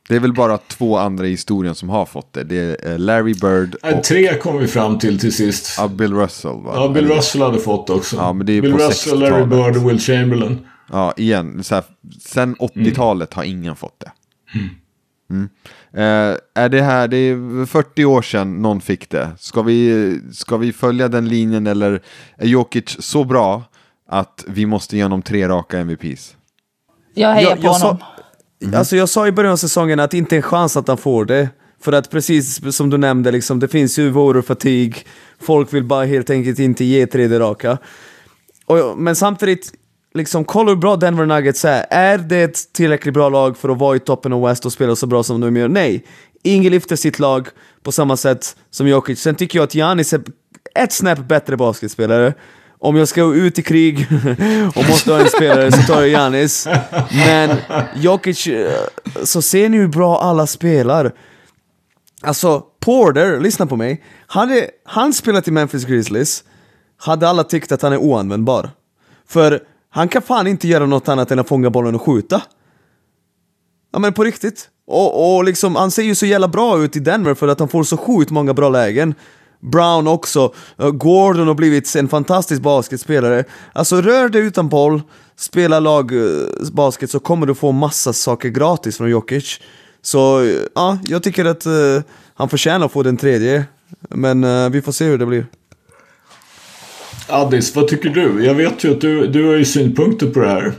B: Det är väl bara två andra i historien som har fått det. Det är eh, Larry Bird och
A: tre kom vi fram till till sist.
B: ja, Bill Russell. Va?
A: Ja, Bill Russell hade fått också.
B: Ja, men det är
A: Bill
B: på
A: Russell, Larry
B: 60-talet.
A: Bird och Will Chamberlain.
B: Ja, igen. Så här, sen 80-talet har ingen fått det. Mm. Eh, är det här, det är 40 år sedan någon fick det. Ska vi, ska vi följa den linjen eller är Jokic så bra att vi måste ge honom tre raka MVPs?
D: Jag hejar
C: Jag-
D: på
C: jag sa-
D: Mm.
C: Alltså jag sa i början av säsongen att det inte är en chans att han får det. För att precis som du nämnde, liksom, det finns ju vår fatig. Folk vill bara helt enkelt inte ge tredje raka. Och, men samtidigt, liksom, kolla hur bra Denver Nuggets är. Är det ett tillräckligt bra lag för att vara i toppen av West och spela så bra som de gör? Nej. Ingen lyfter sitt lag på samma sätt som Jokic. Sen tycker jag att Giannis är ett snäpp bättre basketspelare. Om jag ska ut i krig och måste ha en spelare så tar jag Janis. Men Jokic, eh, så ser ni hur bra alla spelar. Alltså, Porter, lyssna på mig. Hade han spelat i Memphis Grizzlies hade alla tyckt att han är oanvändbar. För han kan fan inte göra något annat än att fånga bollen och skjuta. Ja men på riktigt. Och, och liksom, han ser ju så jävla bra ut i Denver för att han får så sjukt många bra lägen. Brown också. Gordon har blivit en fantastisk basketspelare. Alltså rör dig utan boll, spela lagbasket eh, så kommer du få massa saker gratis från Jokic. Så ja, jag tycker att uh, han förtjänar att få den tredje. Men uh, vi får se hur det blir.
A: Addis, vad tycker du? Jag vet ju att du, du har ju synpunkter på det här.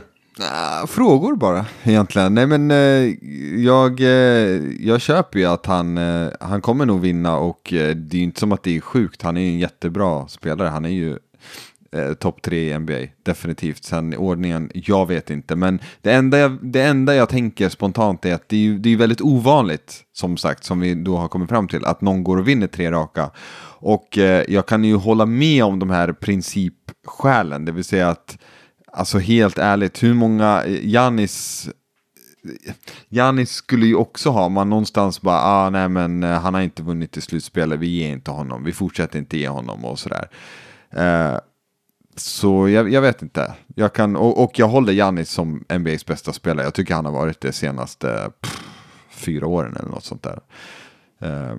B: Frågor bara egentligen. Nej men eh, jag, eh, jag köper ju att han, eh, han kommer nog vinna och eh, det är ju inte som att det är sjukt. Han är ju en jättebra spelare. Han är ju eh, topp tre i NBA, definitivt. Sen ordningen, jag vet inte. Men det enda jag, det enda jag tänker spontant är att det är ju det är väldigt ovanligt, som sagt, som vi då har kommit fram till, att någon går och vinner tre raka. Och eh, jag kan ju hålla med om de här principskälen, det vill säga att Alltså helt ärligt, hur många, Janis Janis skulle ju också ha, man någonstans bara, ah, nej men eh, han har inte vunnit i slutspelet, vi ger inte honom, vi fortsätter inte ge honom och sådär. Eh, så jag, jag vet inte, jag kan, och, och jag håller Janis som NBAs bästa spelare, jag tycker han har varit det senaste pff, fyra åren eller något sånt där. Eh,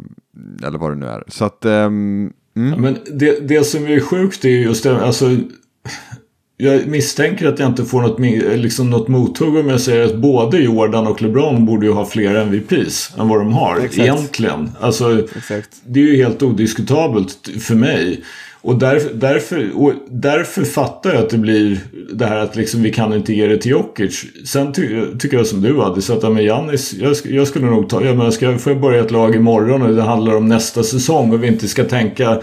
B: eller vad det nu är. Så att, eh, mm.
A: Men det, det som är sjukt är just det, alltså jag misstänker att jag inte får något, liksom något mothugg om jag säger att både Jordan och LeBron borde ju ha fler MVPs än vad de har.
C: Exakt.
A: Egentligen. Alltså,
C: Exakt.
A: det är ju helt odiskutabelt för mig. Och därför, därför, och därför fattar jag att det blir det här att liksom vi kan inte ge det till Jokic. Sen ty, tycker jag som du hade, så att ja, men Giannis, jag, jag skulle nog ta, jag menar, ska, får jag börja ett lag imorgon och det handlar om nästa säsong och vi inte ska tänka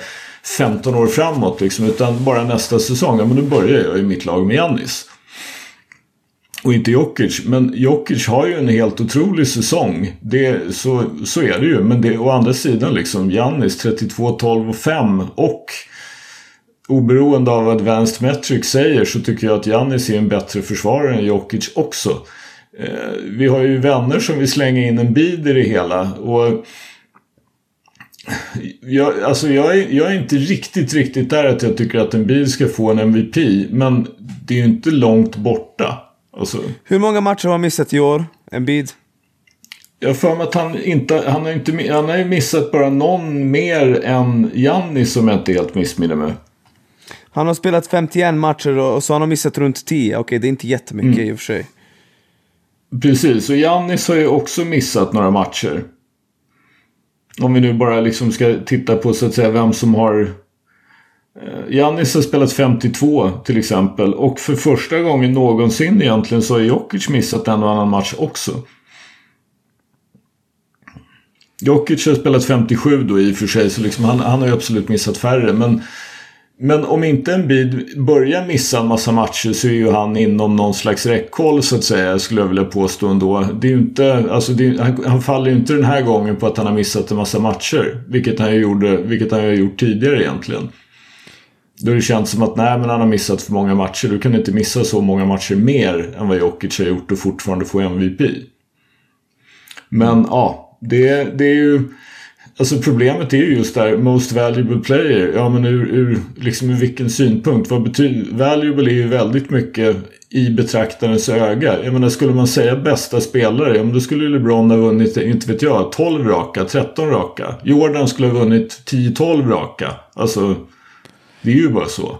A: 15 år framåt liksom, utan bara nästa säsong, ja men då börjar jag i mitt lag med Jannis. Och inte Jokic. Men Jokic har ju en helt otrolig säsong. Det, så, så är det ju. Men det, å andra sidan liksom Jannis 32, 12 och 5 och oberoende av vad Advanced Metrics säger så tycker jag att Jannis är en bättre försvarare än Jokic också. Eh, vi har ju vänner som vill slänga in en bid i det hela. Och jag, alltså jag, är, jag är inte riktigt, riktigt där att jag tycker att en bil ska få en MVP. Men det är ju inte långt borta. Alltså,
C: Hur många matcher har han missat i år? En bid?
A: jag har för mig att han inte, han har inte, han har ju missat bara någon mer än Janni som jag inte helt missminner mig.
C: Han har spelat 51 matcher och så har han missat runt 10. Okej, det är inte jättemycket
A: Mm.
C: i och för sig.
A: Precis, och Jannis har ju också missat några matcher. Om vi nu bara liksom ska titta på så att säga vem som har... Eh, Jannis har spelat 52 till exempel. Och för första gången någonsin egentligen så har Jokic missat en och annan match också. Jokic har spelat 57 då i och för sig, så liksom han, han har ju absolut missat färre. Men, men om inte en bid börjar missa en massa matcher så är ju han inom någon slags räckhåll så att säga, skulle jag vilja påstå ändå. Det är ju inte, alltså det, är- han, han faller ju inte den här gången på att han har missat en massa matcher. Vilket han ju gjorde, vilket han ju har gjort tidigare egentligen. Då det känns som att nej men han har missat för många matcher. Du kan inte missa så många matcher mer än vad Jokic har gjort och fortfarande få MVP. Men ja, det, det är ju... Alltså problemet är ju just där, most valuable player. Ja men ur, ur, liksom ur vilken synpunkt? Vad betyder... Valuable är ju väldigt mycket i betraktarens öga. Jag menar skulle man säga bästa spelare, ja men då skulle ju LeBron ha vunnit, inte vet jag, 12 raka, 13 raka. Jordan skulle ha vunnit 10-12 raka. Alltså, det är ju bara så.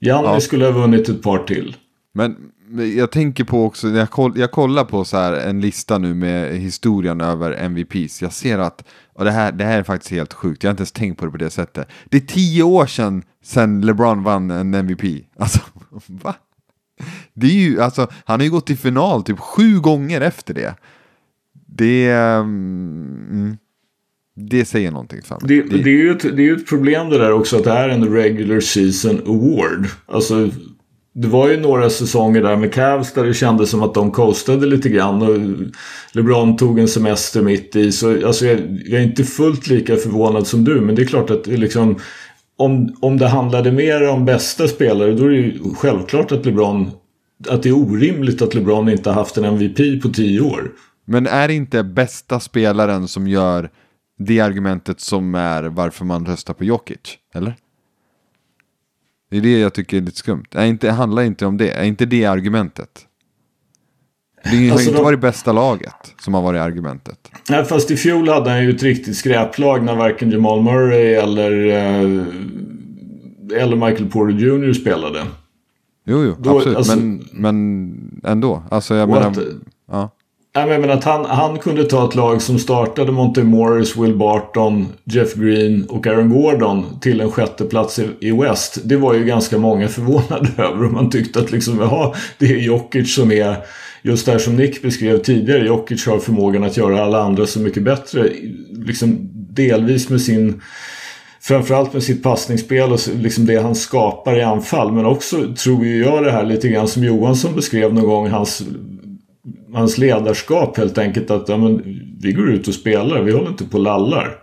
A: Giannis
B: Ja.
A: skulle ha vunnit ett par till.
B: Men men jag tänker på också, jag, koll, jag kollar på så här en lista nu med historien över MVPs. Jag ser att, och det här, det här är faktiskt helt sjukt, jag har inte ens tänkt på det på det sättet. Det är tio år sedan, sedan LeBron vann en MVP. Alltså, va? Det är ju, alltså, han har ju gått till final typ sju gånger efter det. Det, mm, mm, det säger någonting för mig.
A: Det, det, är ju ett, det är ett problem det där också att det är en regular season award. Alltså, det var ju några säsonger där med Cavs där det kändes som att de coastade lite grann. Och LeBron tog en semester mitt i. Så alltså, jag, jag är inte fullt lika förvånad som du. Men det är klart att liksom, om, om det handlade mer om bästa spelare då är det ju självklart att LeBron att det är orimligt att LeBron inte har haft en MVP på tio år.
B: Men är det inte bästa spelaren som gör det argumentet som är varför man röstar på Jokic? Eller? Det är det jag tycker är lite skumt. Är inte, handlar inte om det. Är inte det argumentet? Det har
A: Alltså,
B: inte
A: de-
B: varit bästa laget som har varit argumentet.
A: Nej, fast i fjol hade han ju ett riktigt skräplag när varken Jamal Murray eller, eh, eller Michael Porter Jr spelade.
B: Jo, jo,
A: Då-
B: absolut.
A: alltså-
B: men, men ändå. Alltså jag menar... ja.
A: Nej, men jag menar att han, han kunde ta ett lag som startade Monte Morris, Will Barton, Jeff Green och Aaron Gordon till en sjätte plats i, i West. Det var ju ganska många förvånade över. Och man tyckte att liksom, jaha, det är Jokic som är just det här som Nick beskrev tidigare. Jokic har förmågan att göra alla andra så mycket bättre. Liksom delvis med sin Framförallt med sitt passningsspel och liksom det han skapar i anfall. Men också tror ju jag det här lite grann som Johansson beskrev någon gång. Hans, hans ledarskap helt enkelt. Att ja, men, vi går ut och spelar. Vi håller inte på och lallar.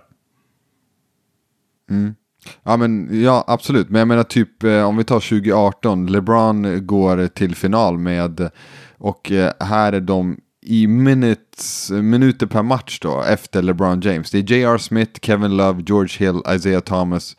A: Mm.
B: Ja, men, ja, absolut. Men jag menar typ eh, om vi tar 2018. LeBron går till final med och eh, här är de i minutes, minuter per match då efter LeBron James. Det är J.R. Smith, Kevin Love, George Hill, Isaiah Thomas,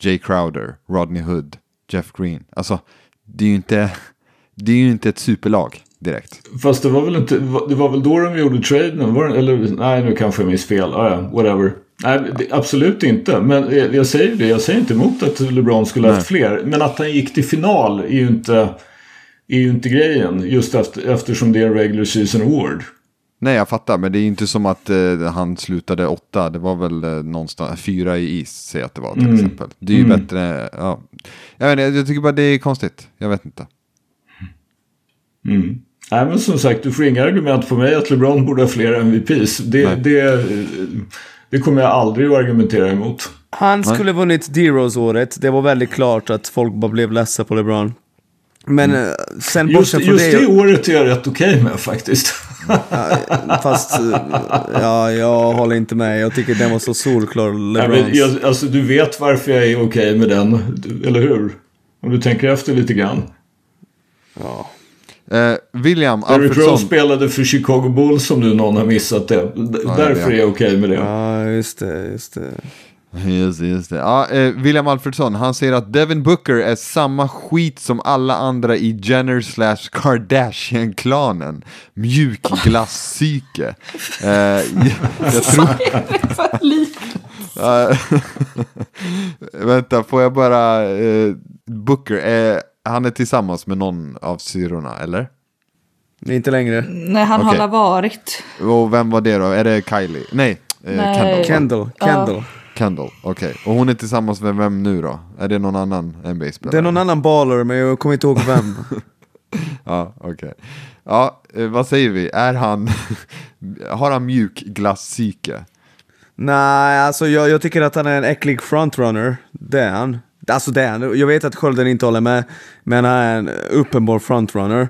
B: Jay Crowder, Rodney Hood, Jeff Green. Alltså, det är ju inte, det är ju inte ett superlag direkt.
A: Fast det var väl inte... Det var väl då de gjorde traden? Var det, eller nej, nu kanske jag minns fel. Ah, ja, whatever. Nej, det, absolut inte. Men jag, säger det. Jag säger inte emot att LeBron skulle ha haft fler. Men att han gick till final är ju inte... Är ju inte grejen. Just efter, eftersom det är en regular season award.
B: Nej, jag fattar, men det är ju inte som att eh, han slutade åtta. Det var väl eh, någonstans fyra i is, säger jag att det var till
A: Mm.
B: exempel. Det är ju
A: Mm.
B: bättre, ja. Jag, vet jag tycker bara det är konstigt. Jag vet inte.
A: Mm. Nej, men som sagt, du får inga argument på mig att LeBron borde ha fler MVPs. Det,
B: Nej.
A: det, det kommer jag aldrig att argumentera emot.
C: Han skulle vunnit D-Rose-året. Det var väldigt klart att folk bara blev ledsna på LeBron. Men eh, sen
A: Mm. Just,
C: från
A: just
C: det...
A: det året är jag rätt okej med faktiskt.
C: Ja, Fast, eh, ja, jag håller inte med. Jag tycker den var så solklar,
A: Nej, men
C: LeBrons.
A: jag, alltså, du vet varför jag är okej med den, eller hur? Om du tänker efter lite grann.
C: Ja.
B: Eh, William
A: Derrick Rose
B: Alfredsson.
A: spelade för Chicago Bulls om nu någon har missat det. D-
B: Ja,
A: Därför är jag okej med det.
C: ja, just det, just det.
B: Just just det. Ja, eh, William Alfredsson, han säger att Devin Booker är samma skit som alla andra i Jenner slash Kardashian-klanen. Mjukglasspsyke. Eh, jag, jag tror... Vänta, får jag bara... Eh, Booker, eh, han är tillsammans med någon av syrrorna, eller?
C: Inte längre.
D: Nej, han
B: Okej.
D: har varit.
B: Och vem var det då? Är det Kylie? Nej, eh,
D: Nej.
B: Kendall.
C: Kendall,
D: Ja.
C: Kendall.
B: Kendall, okej. Och hon är tillsammans med vem nu då? Är det någon annan NBA-spelare?
C: Det är någon annan baller, men jag kommer inte ihåg vem.
B: Ja, okej. Ja, eh, vad säger vi? Är han... har han mjuk glasspsyke?
C: Nej, alltså jag, jag tycker att han är en äcklig frontrunner. Det är han. Alltså det är han. Jag vet att Skölden inte håller med, men han är en uppenbar frontrunner.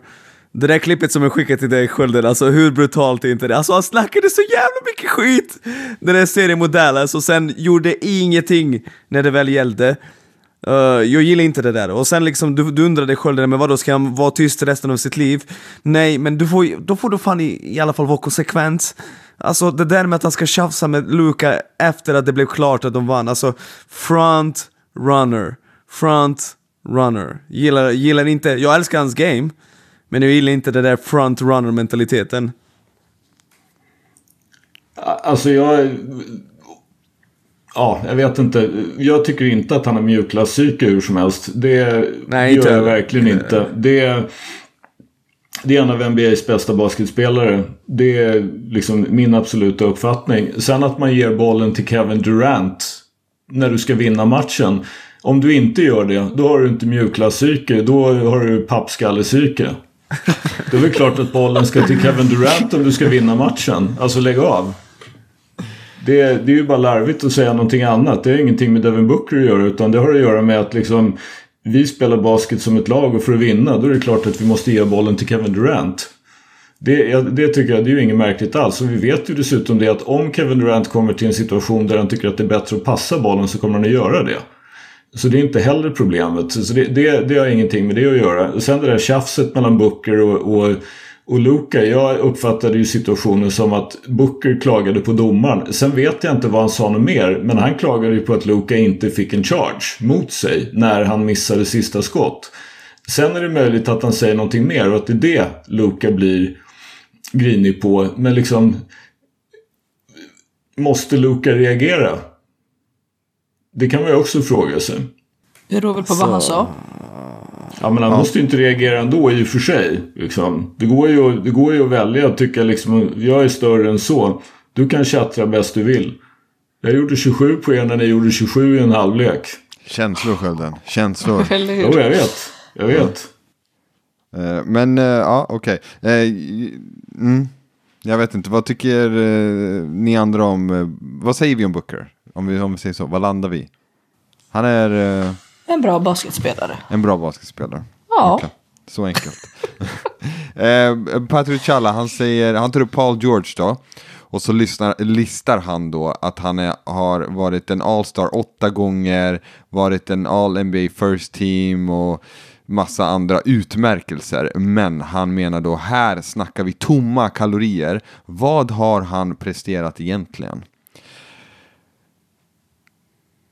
C: Det där klippet som jag skickade till dig Skölden, alltså hur brutalt är inte det? Alltså han snackade så jävla mycket skit! Den där serien mot Dallas och sen gjorde ingenting när det väl gällde. Uh, jag gillar inte det där. Och sen liksom, du, du undrade Skölden, men vadå, ska han vara tyst resten av sitt liv? Nej, men du får, då får du fan i, i alla fall vara konsekvent. Alltså det där med att han ska tjafsa med Luka efter att det blev klart att de vann. Alltså, front runner. Front runner. Gillar, gillar inte, jag älskar hans game. Men jag gillar inte det där front runner mentaliteten.
A: Alltså jag... Ja, jag vet inte. Jag tycker inte att han har mjukglasspsyke hur som helst. Det
C: Nej,
A: gör
C: inte
A: jag verkligen inte. Det, det är en av NBAs bästa basketspelare. Det är liksom min absoluta uppfattning. Sen att man ger bollen till Kevin Durant när du ska vinna matchen. Om du inte gör det, då har du inte mjukglasspsyke. Då har du pappskallepsyke. Då är det klart att bollen ska till Kevin Durant om du ska vinna matchen. Alltså lägg av. Det, det är ju bara larvigt att säga någonting annat. Det har ingenting med Devin Booker att göra utan det har att göra med att liksom vi spelar basket som ett lag och för att vinna då är det klart att vi måste ge bollen till Kevin Durant. Det, det tycker jag det är ju inget märkligt alls. Och vi vet ju dessutom det att om Kevin Durant kommer till en situation där han tycker att det är bättre att passa bollen så kommer han att göra det. Så det är inte heller problemet. Så det, det, det har ingenting med det att göra. Sen det där tjafset mellan Booker och, och, och Luka. Jag uppfattade ju situationen som att Booker klagade på domaren. Sen vet jag inte vad han sa något mer. Men han klagade ju på att Luka inte fick en charge mot sig när han missade sista skott. Sen är det möjligt att han säger någonting mer och att det är det Luka blir grinig på. Men liksom... Måste Luka reagera? Det kan man ju också fråga sig.
D: Det beror väl på vad han sa.
A: Ja men han måste ju inte reagera ändå i och för sig. Liksom. Det, går ju, det går ju att välja att tycka liksom jag är större än så. Du kan tjattra bäst du vill. Jag gjorde 27 på er när ni gjorde 27 i en halvlek.
B: Känslor, Skölden. Känslor.
A: Jo, jag vet. Jag vet.
B: Eh, men, eh, ja, okej. Eh, mm, jag vet inte, vad tycker ni andra om, vad säger vi om Booker? Om vi, om vi säger så, vad landar vi? Han är
D: En bra basketspelare.
B: en bra basketspelare.
D: Ja.
B: Okej, Så enkelt. eh, Patrick Challa, han säger, han tar upp Paul George då. Och så lyssnar, listar han då att han är, har varit en All-Star åtta gånger, varit en All-NBA First Team och massa andra utmärkelser. Men han menar då, här snackar vi tomma kalorier. Vad har han presterat egentligen?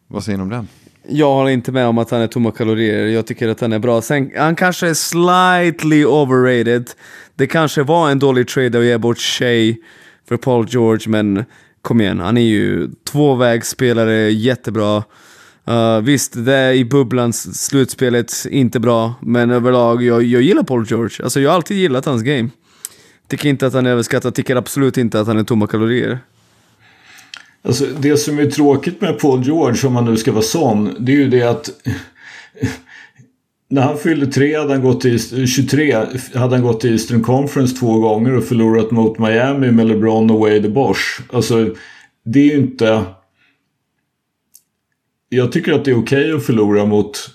B: Vad säger ni om den?
C: Jag håller inte med om att han är tomma kalorier, jag tycker att han är bra. Sen, han kanske är slightly overrated. Det kanske var en dålig trade att ge bort Shea för Paul George, men kom igen, han är ju tvåvägsspelare, jättebra. Uh, visst, det är i bubblans slutspelet inte bra, men överlag, jag, jag gillar Paul George. Alltså jag har alltid gillat hans game. Tycker inte att han är överskattad, tycker absolut inte att han är tomma kalorier.
A: Alltså, det som är tråkigt med Paul George, om man nu ska vara sån, det är ju det att när han fyllde tre hade han gått i, 23 hade han gått till Eastern Conference två gånger och förlorat mot Miami med LeBron och Wade och Bosch. Alltså, det är ju inte... Jag tycker att det är okej att förlora mot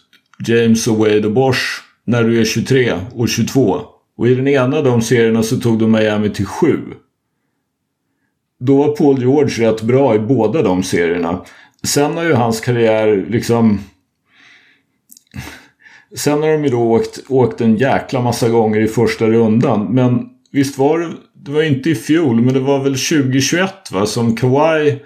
A: James och Wade och Bosch när du är 23 och 22 Och i den ena av de serierna så tog de Miami till 7. Då var Paul George rätt bra i båda de serierna. Sen har ju hans karriär liksom... Sen har de ju då åkt, åkt en jäkla massa gånger i första rundan. Men visst var det... Det var inte i fjol, men det var väl 2021 va, som Kawhi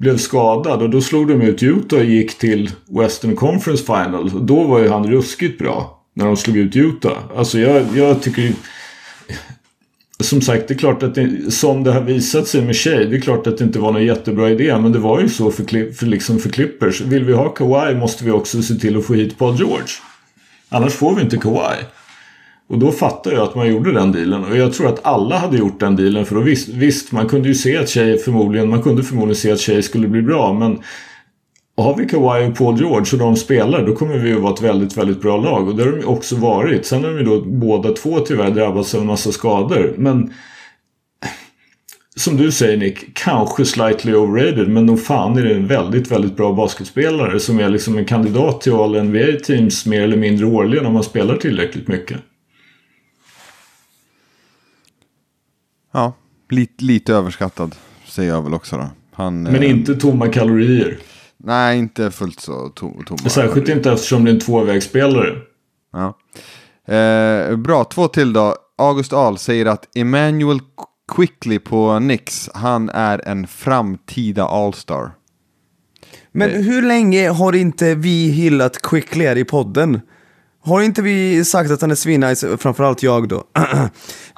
A: blev skadad. Och då slog de ut Utah och gick till Western Conference Final. Och då var ju han ruskigt bra. När de slog ut Utah. Alltså jag, jag tycker som sagt, det är klart att det, som det har visat sig med Shea, det är klart att det inte var någon jättebra idé. Men det var ju så för, för, liksom för Clippers. Vill vi ha Kawhi måste vi också se till att få hit Paul George. Annars får vi inte Kawhi. Och då fattade jag att man gjorde den dealen. Och jag tror att alla hade gjort den dealen. För då visst, visst man kunde ju se att Shea förmodligen, man kunde förmodligen se att Shea skulle bli bra. Men har vi Kawhi och Paul George och de spelar då kommer vi att vara ett väldigt, väldigt bra lag. Och det har de också varit. Sen har de ju då båda två tyvärr drabbats av en massa skador. Men som du säger Nick, kanske slightly overrated men nog fan är det en väldigt, väldigt bra basketspelare som är liksom en kandidat till all NBA-teams mer eller mindre årligen om man spelar tillräckligt mycket.
B: Ja, lite, lite överskattad säger jag väl också då. Han,
A: men
B: eh,
A: inte tomma kalorier.
B: Nej, inte fullt så to tomma.
A: Särskilt inte eftersom det är en tvåvägsspelare.
B: Ja. Eh, bra, två till då. August Ahl säger att Emmanuel Quickly på Nix, han är en framtida All-star.
C: Men hur länge har inte vi hyllat Quickly här i podden? Har inte vi sagt att han är svinnice, framförallt jag då?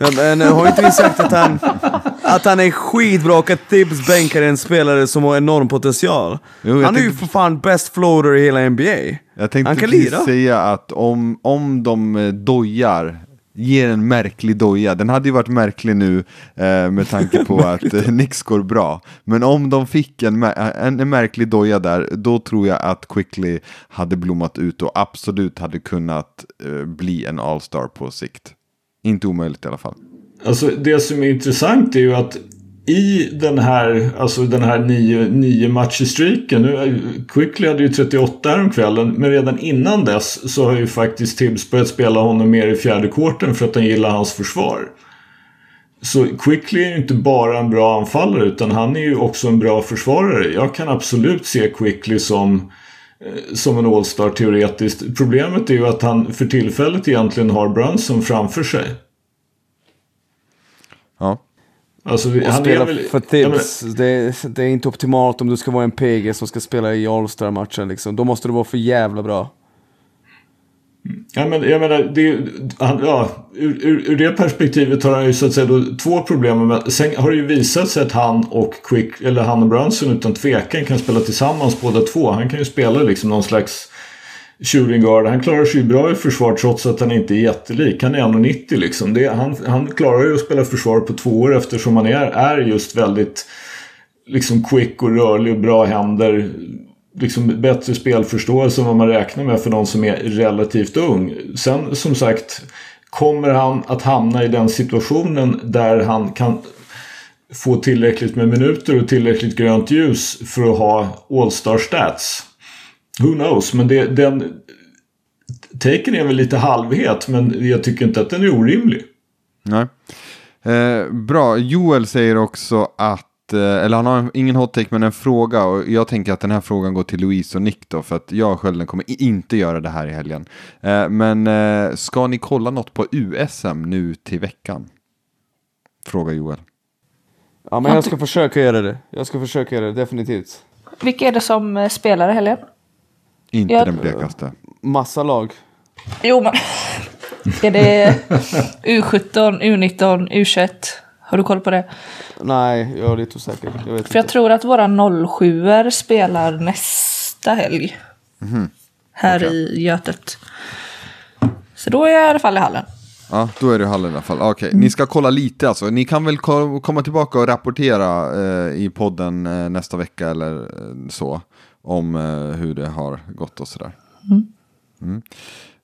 C: Men har inte vi sagt att han, att han är skitbra och att Tibbs bänkar en spelare som har enorm potential?
B: Jo,
C: han är ju för fan best floater i hela NBA.
B: Jag tänkte
C: han kan lira.
B: säga att om, om de eh, dojar, ger en märklig doja, den hade ju varit märklig nu eh, med tanke på att eh, Knicks går bra. Men om de fick en, en, en märklig doja där, då tror jag att Quickly hade blommat ut och absolut hade kunnat eh, bli en All-star på sikt. Inte omöjligt i alla fall.
A: Alltså det som är intressant är ju att i den här, alltså den här nio, nio matcher-streaken. nu, eh, Quickly hade ju 38 häromkvällen. Men redan innan dess så har ju faktiskt Tibbs börjat spela honom mer i fjärde kvarten för att han gillar hans försvar. Så Quickly är ju inte bara en bra anfallare utan han är ju också en bra försvarare. Jag kan absolut se Quickly som, eh, som en All-star teoretiskt. Problemet är ju att han för tillfället egentligen har Brunson framför sig.
B: Ja.
A: Alltså,
C: Och
A: han
C: spela
A: väl,
C: för
A: Ja, men-
C: det, är- det är inte optimalt om du ska vara en PG som ska spela i All-Star-matchen liksom. Då måste du vara för jävla bra.
A: Ja, men jag menar, det, han, ja, ur, ur, ur det perspektivet har han ju så att säga då två problem. Med, sen har det ju visat sig att han och Quick, eller han och Brunson utan tvekan kan spela tillsammans båda två. Han kan ju spela liksom någon slags shooting. Han klarar sig bra i försvar trots att han inte är jättelik. Han är 1,90 liksom. Det, han, han klarar ju att spela försvar på två år eftersom han är, är just väldigt liksom quick och rörlig och bra händer. Liksom bättre spelförståelse än vad man räknar med för någon som är relativt ung. Sen som sagt kommer han att hamna i den situationen där han kan få tillräckligt med minuter och tillräckligt grönt ljus för att ha All-star stats. Who knows, men det, den taken är väl lite halvhet men jag tycker inte att den är orimlig.
B: Nej. Eh, bra, Joel säger också att, eh, eller han har ingen hot take men en fråga och jag tänker att den här frågan går till Louise och Nick då för att jag och Skölden kommer inte göra det här i helgen. Eh, men eh, ska ni kolla något på USM nu till veckan? Frågar Joel.
C: Ja men jag ska försöka göra det. Jag ska försöka göra det, definitivt.
D: Vilka är det som eh, spelar i helgen?
B: Inte
D: Ja.
B: den blekaste.
C: Massa lag.
D: Jo men. är det U17, U19, U21? Har du koll på det?
C: Nej, jag är lite osäker. Jag vet
D: För jag
C: inte.
D: tror att våra 07 spelar nästa helg. Här i Götet. Så då är jag i alla fall i hallen.
B: Ja, då är det i hallen i alla fall. Okej, ni ska kolla lite alltså. Ni kan väl ko- komma tillbaka och rapportera eh, i podden eh, nästa vecka eller eh, så. Om eh, hur det har gått och sådär. Mm.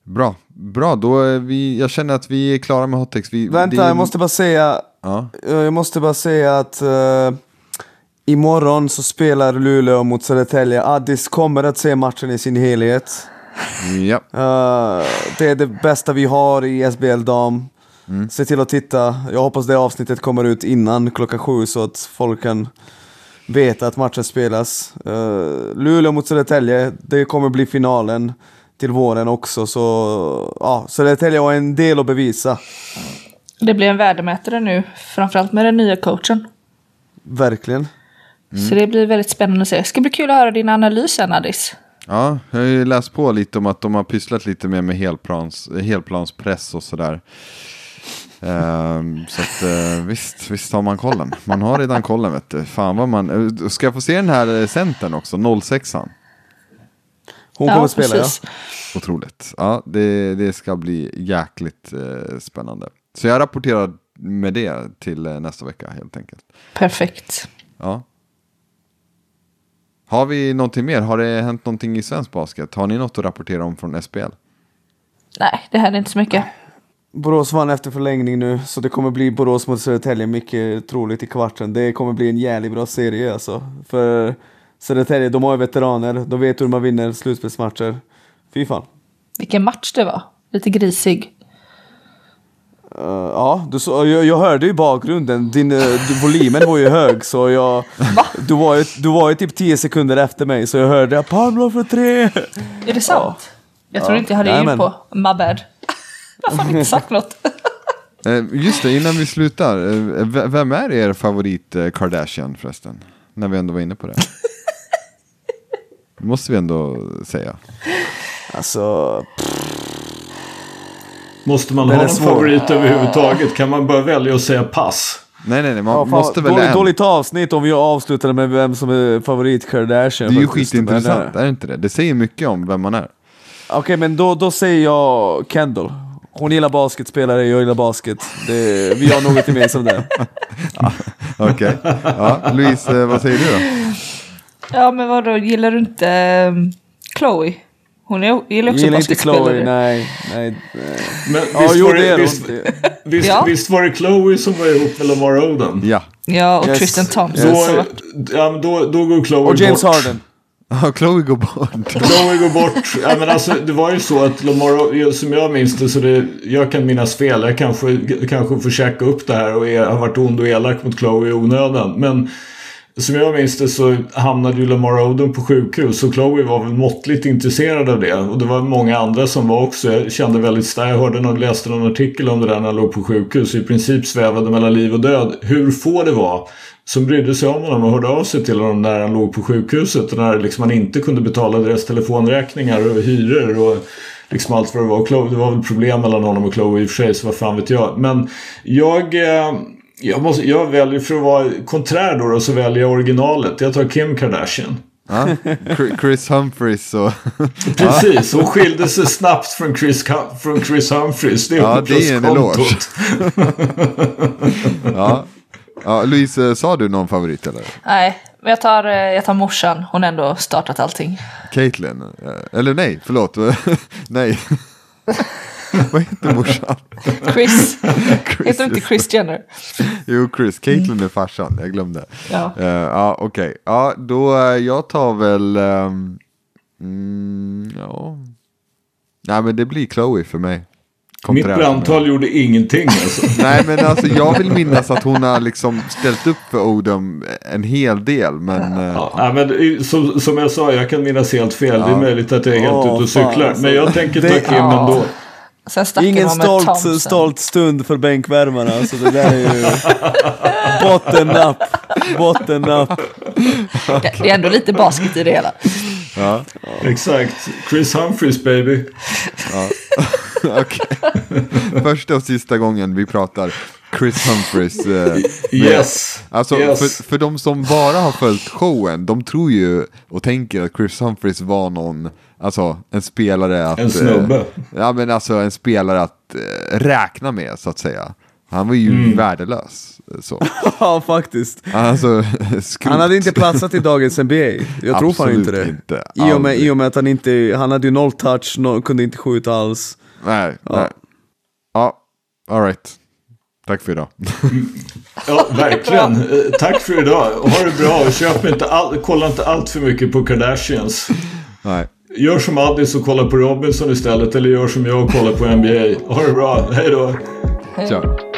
B: Bra, bra. Då är vi, jag känner att vi är klara med hottex. Vi,
C: Vänta,
B: det
C: jag måste bara säga.
B: Ja,
C: eh, Jag måste bara säga att uh, imorgon så spelar Luleå mot Södertälje. Addis kommer att se matchen i sin helhet.
B: ja.
C: Eh, det är det bästa vi har i SBL dam. Se till att titta. Jag hoppas det avsnittet kommer ut innan klockan sju så att folk kan veta att matchen spelas. Uh, Luleå mot Södertälje, det kommer bli finalen till våren också. Så ja, Södertälje har en del att bevisa.
D: Det blir en värdemätare nu, framförallt med den nya coachen.
C: Verkligen.
D: Så det blir väldigt spännande att se. Det ska bli kul att höra din analys sen Addis.
B: Ja, jag har ju läst på lite om att de har pysslat lite mer med helplans, helplanspress och sådär. Ehm, så att uh, visst, visst har man kollen. Man har redan kollen vet du. Fan vad man... Uh, ska jag få se den här centern också, 06an?
C: Hon kommer att spela
D: precis.
C: ja.
B: Otroligt. Ja, det, det ska bli jäkligt spännande. Så jag rapporterar med det till nästa vecka helt enkelt.
D: Perfekt.
B: Ja. Har vi någonting mer? Har det hänt någonting i svensk basket? Har ni något att rapportera om från SPL?
D: Nej, det här är inte så mycket.
C: Borås vann efter förlängning nu, så det kommer bli Borås mot Södertälje mycket troligt i kvarten. Det kommer bli en jävligt bra serie alltså. För Södertälje, de har ju veteraner, de vet hur man vinner slutspelsmatcher. Fy fan.
D: Vilken match det var. Lite grisig.
C: Uh, ja, du, så, jag, jag hörde ju i bakgrunden, din uh, volymen var ju hög så jag... Du var, ju, du var ju typ 10 sekunder efter mig så jag hörde Pablo för tre!
D: Är det sant? Jag tror
C: Ja.
D: inte jag hade
C: men-
D: på. My bad. Jag har fan inte sagt något.
B: Eh, just det, innan vi slutar. Eh, vem är er favorit eh, Kardashian förresten? När vi ändå var inne på det. Det måste vi ändå säga.
C: Alltså,
A: Måste man ha
C: är
A: en favorit överhuvudtaget? Kan man bara välja att säga pass?
B: Nej, nej, nej, man
C: ja, fan,
B: måste välja
C: dåligt,
B: en.
C: dåligt avsnitt om vi avslutar med vem som är favorit Kardashian.
B: Det är ju skitintressant, är det inte det? Det säger mycket om vem man är.
C: Okej, men då, då säger jag Kendall. Hon gillar basketspelare, jag gillar basket. Det, vi har något gemensamt där.
B: Okej. Ja, Louise, eh, vad säger du då?
D: Ja, men vadå, gillar du inte um, Chloe? Hon är, gillar också
C: Gillar inte. Chloe, nej. nej.
A: Men
C: Ja,
A: visst, var
C: det
A: visst, visst,
D: Ja.
A: visst var det Chloe som var ihop med Lamar Odom?
B: Ja,
D: Ja, och
C: Yes.
D: Tristan Thompson.
A: Då,
D: som var-
A: ja, då, då går Chloe
C: Och James
A: bort.
C: Harden.
B: ja Chloe går bort.
A: Chloe går bort. Ja, men alltså, det var ju så att Lamar, som jag minns det, så det, jag kan minnas fel. Jag kanske, kanske får käka upp det här och är, har varit ond och elak mot Chloe i onödan. Men som jag minns det så hamnade ju Lamar Odom på sjukhus och Chloe var väl måttligt intresserad av det. Och det var många andra som var också. Jag kände väldigt starkt, jag hörde någon, läste någon artikel om det där när han låg på sjukhus. I princip svävade mellan liv och död. Hur få det var som brydde sig om honom och hörde av sig till honom när han låg på sjukhuset. Och när liksom han inte kunde betala deras telefonräkningar och hyror och liksom allt vad det var. Och Chloe, det var väl problem mellan honom och Chloe i och för sig, så vad fan vet jag. Men jag... Eh, jag, måste, jag väljer, för att vara konträr då, då, så väljer jag originalet. Jag tar Kim Kardashian.
B: Ja, Chri- Chris Humphries och...
A: Precis, hon skilde sig snabbt från Chris, från Chris Humphries. Det är
B: Ja, det är en
A: pluskontot.
B: Ja. Ja, Louise, sa du någon favorit eller?
D: Nej, men jag tar, eh, jag tar morsan. Hon har ändå startat allting.
B: Caitlyn? Eh, Eller nej, förlåt. nej. Vad heter morsan?
D: Chris.
B: Chris,
D: Heter inte Chris Jenner?
B: Jo, Chris. Caitlyn är farsan, jag glömde.
D: Ja.
B: Eh, ja, okej. Ja, då eh, jag tar väl... ehm, mm, ja. Nej, men det blir Chloe för mig.
A: Mitt brandtal gjorde ingenting alltså.
B: Nej, men alltså jag vill minnas att hon har liksom ställt upp för Odom en hel del, men... eh,
A: Ja, nej, men som, som jag sa, jag kan minnas helt fel. Det är möjligt att jag är helt ute och
C: fan,
A: cyklar.
C: alltså.
A: Men jag tänker ta Kim
D: Ja.
A: ändå.
D: Sen stack
C: Ingen stolt, stolt stund för bänkvärmarna. Alltså det där är ju... Bottennapp. Bottennapp.
D: Det, det är ändå lite basket i det hela.
B: ja.
A: Exakt. Chris Humphries baby.
B: Okej. Första och sista gången vi pratar Chris Humphries. Eh,
A: Yes.
B: Alltså
A: yes.
B: för, för de som bara har följt showen, de tror ju och tänker att Chris Humphries var någon, alltså en spelare att...
A: En snubbe.
B: Eh, ja men alltså en spelare att eh, räkna med så att säga. Han var ju
A: Mm.
B: värdelös. eh, Så.
C: Ja, faktiskt.
B: Alltså.
C: Han hade inte platsat i dagens NBA. Jag tror fan inte det.
B: inte.
C: I, och med. I och med att han inte, han hade ju noll touch, no, kunde inte skjuta alls.
B: Nej, nej. Ja, alright. Tack för idag.
A: Ja, verkligen. Tack för idag. Ha det bra köp inte all, kolla inte allt för mycket på Kardashians.
B: nej.
A: Gör som Addis och kolla på Robinson istället. Eller gör som jag och kolla på NBA. Ha det bra. Hej då.
B: Kör.